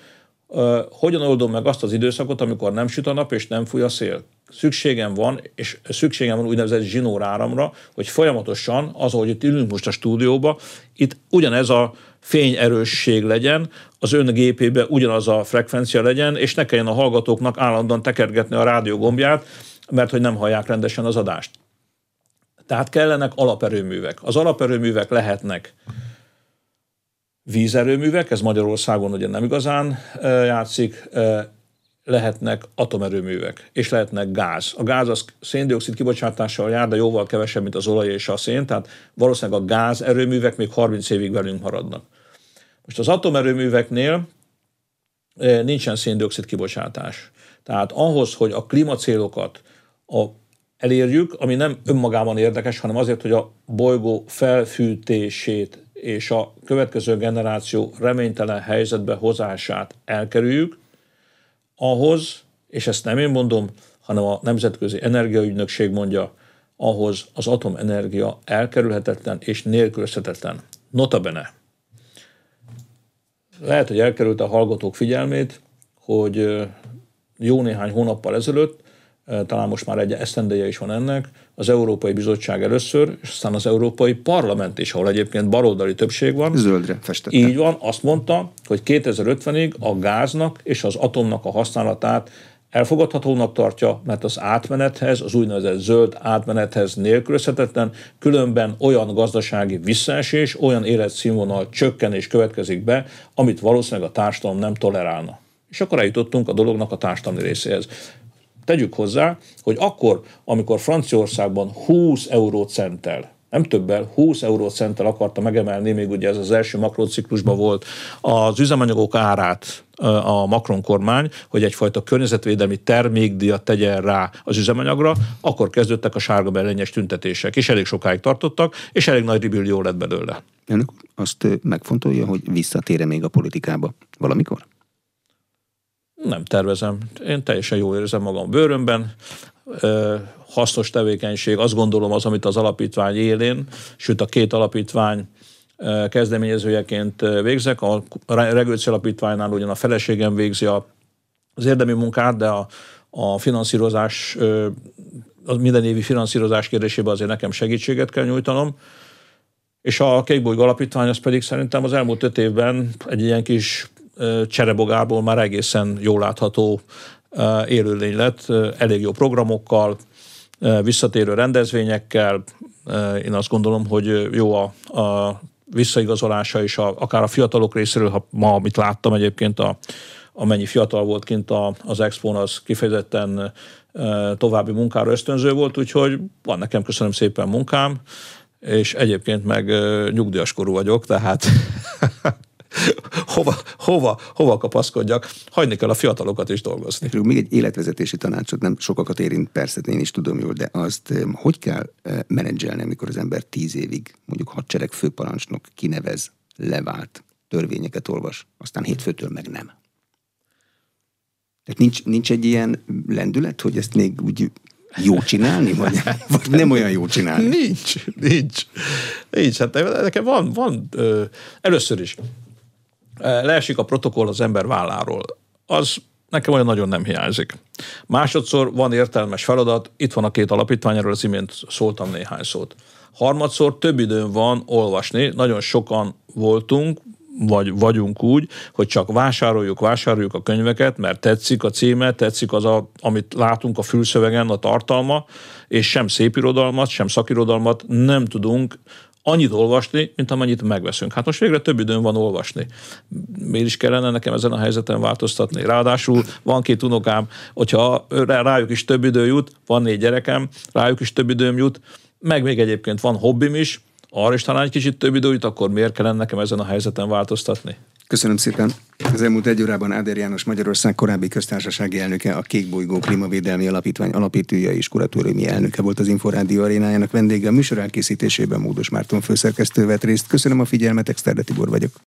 hogyan oldom meg azt az időszakot, amikor nem süt a nap és nem fúj a szél? Szükségem van, és szükségem van úgynevezett zsinóráramra, hogy folyamatosan, az, ahogy itt ülünk most a stúdióba, itt ugyanez a fényerősség legyen, az ön gépébe ugyanaz a frekvencia legyen, és ne kelljen a hallgatóknak állandóan tekergetni a rádió gombját, mert hogy nem hallják rendesen az adást. Tehát kellenek alaperőművek. Az alaperőművek lehetnek vízerőművek, ez Magyarországon ugye nem igazán játszik, lehetnek atomerőművek, és lehetnek gáz. A gáz az széndiokszid kibocsátással jár, de jóval kevesebb, mint az olaj és a szén, tehát valószínűleg a gáz erőművek még 30 évig velünk maradnak. Most az atomerőműveknél nincsen széndiokszid kibocsátás. Tehát ahhoz, hogy a klímacélokat a, elérjük, ami nem önmagában érdekes, hanem azért, hogy a bolygó felfűtését és a következő generáció reménytelen helyzetbe hozását elkerüljük, ahhoz, és ezt nem én mondom, hanem a Nemzetközi Energiaügynökség mondja, ahhoz az atomenergia elkerülhetetlen és nélkülözhetetlen. Notabene. Lehet, hogy elkerült a hallgatók figyelmét, hogy jó néhány hónappal ezelőtt talán most már egy esztendeje is van ennek, az Európai Bizottság először, és aztán az Európai Parlament is, ahol egyébként baloldali többség van. Zöldre festette. Így van, azt mondta, hogy 2050-ig a gáznak és az atomnak a használatát elfogadhatónak tartja, mert az átmenethez, az úgynevezett zöld átmenethez nélkülözhetetlen, különben olyan gazdasági visszaesés, olyan életszínvonal csökkenés következik be, amit valószínűleg a társadalom nem tolerálna. És akkor eljutottunk a dolognak a társadalmi részéhez. Tegyük hozzá, hogy akkor, amikor Franciaországban 20 eurócenttel nem többel, 20 eurócenttel akarta megemelni, még ugye ez az első makronciklusban volt, az üzemanyagok árát a Macron kormány, hogy egyfajta környezetvédelmi termékdíjat tegyen rá az üzemanyagra, akkor kezdődtek a sárga belényes tüntetések, és elég sokáig tartottak, és elég nagy ribillió lett belőle. Önök azt megfontolja, hogy visszatér még a politikába valamikor? Nem tervezem. Én teljesen jól érzem magam bőrömben. Hasznos tevékenység, azt gondolom az, amit az alapítvány élén, sőt a két alapítvány kezdeményezőjeként végzek. A Regőci Alapítványnál ugyan a feleségem végzi az érdemi munkát, de a, a finanszírozás, a minden évi finanszírozás kérdésében azért nekem segítséget kell nyújtanom. És a Kékbolygó Alapítvány az pedig szerintem az elmúlt öt évben egy ilyen kis cserebogából már egészen jól látható élőlény lett, elég jó programokkal, visszatérő rendezvényekkel. Én azt gondolom, hogy jó a, a visszaigazolása is, a, akár a fiatalok részéről, ha ma, amit láttam egyébként, a, amennyi fiatal volt kint a, az expo az kifejezetten további munkára ösztönző volt, úgyhogy van nekem köszönöm szépen munkám, és egyébként meg nyugdíjas korú vagyok, tehát <laughs> <laughs> hova, hova, hova kapaszkodjak, hagyni kell a fiatalokat is dolgozni. Még egy életvezetési tanácsot nem sokakat érint, persze én is tudom jól, de azt hogy kell menedzselni, amikor az ember tíz évig mondjuk hadsereg főparancsnok kinevez, levált, törvényeket olvas, aztán hétfőtől meg nem. Tehát nincs, nincs egy ilyen lendület, hogy ezt még úgy jó csinálni, vagy, <laughs> vagy nem olyan jó csinálni? Nincs, nincs. Nincs. Hát nekem van, van ö, először is leesik a protokoll az ember válláról. Az nekem olyan nagyon nem hiányzik. Másodszor van értelmes feladat, itt van a két alapítvány, erről az imént szóltam néhány szót. Harmadszor több időm van olvasni, nagyon sokan voltunk, vagy vagyunk úgy, hogy csak vásároljuk, vásároljuk a könyveket, mert tetszik a címe, tetszik az, a, amit látunk a fülszövegen, a tartalma, és sem szépirodalmat, sem szakirodalmat nem tudunk annyit olvasni, mint amennyit megveszünk. Hát most végre több időm van olvasni. Miért is kellene nekem ezen a helyzeten változtatni? Ráadásul van két unokám, hogyha rájuk is több idő jut, van négy gyerekem, rájuk is több időm jut, meg még egyébként van hobbim is, arra is talán egy kicsit több időt, akkor miért kellene nekem ezen a helyzeten változtatni? Köszönöm szépen. Az elmúlt egy órában Áder János Magyarország korábbi köztársasági elnöke, a Kék Bolygó Klímavédelmi Alapítvány alapítója és kuratóriumi elnöke volt az Inforádió arénájának vendége. A műsor elkészítésében Módos Márton főszerkesztő vett részt. Köszönöm a figyelmet, Exterde Tibor vagyok.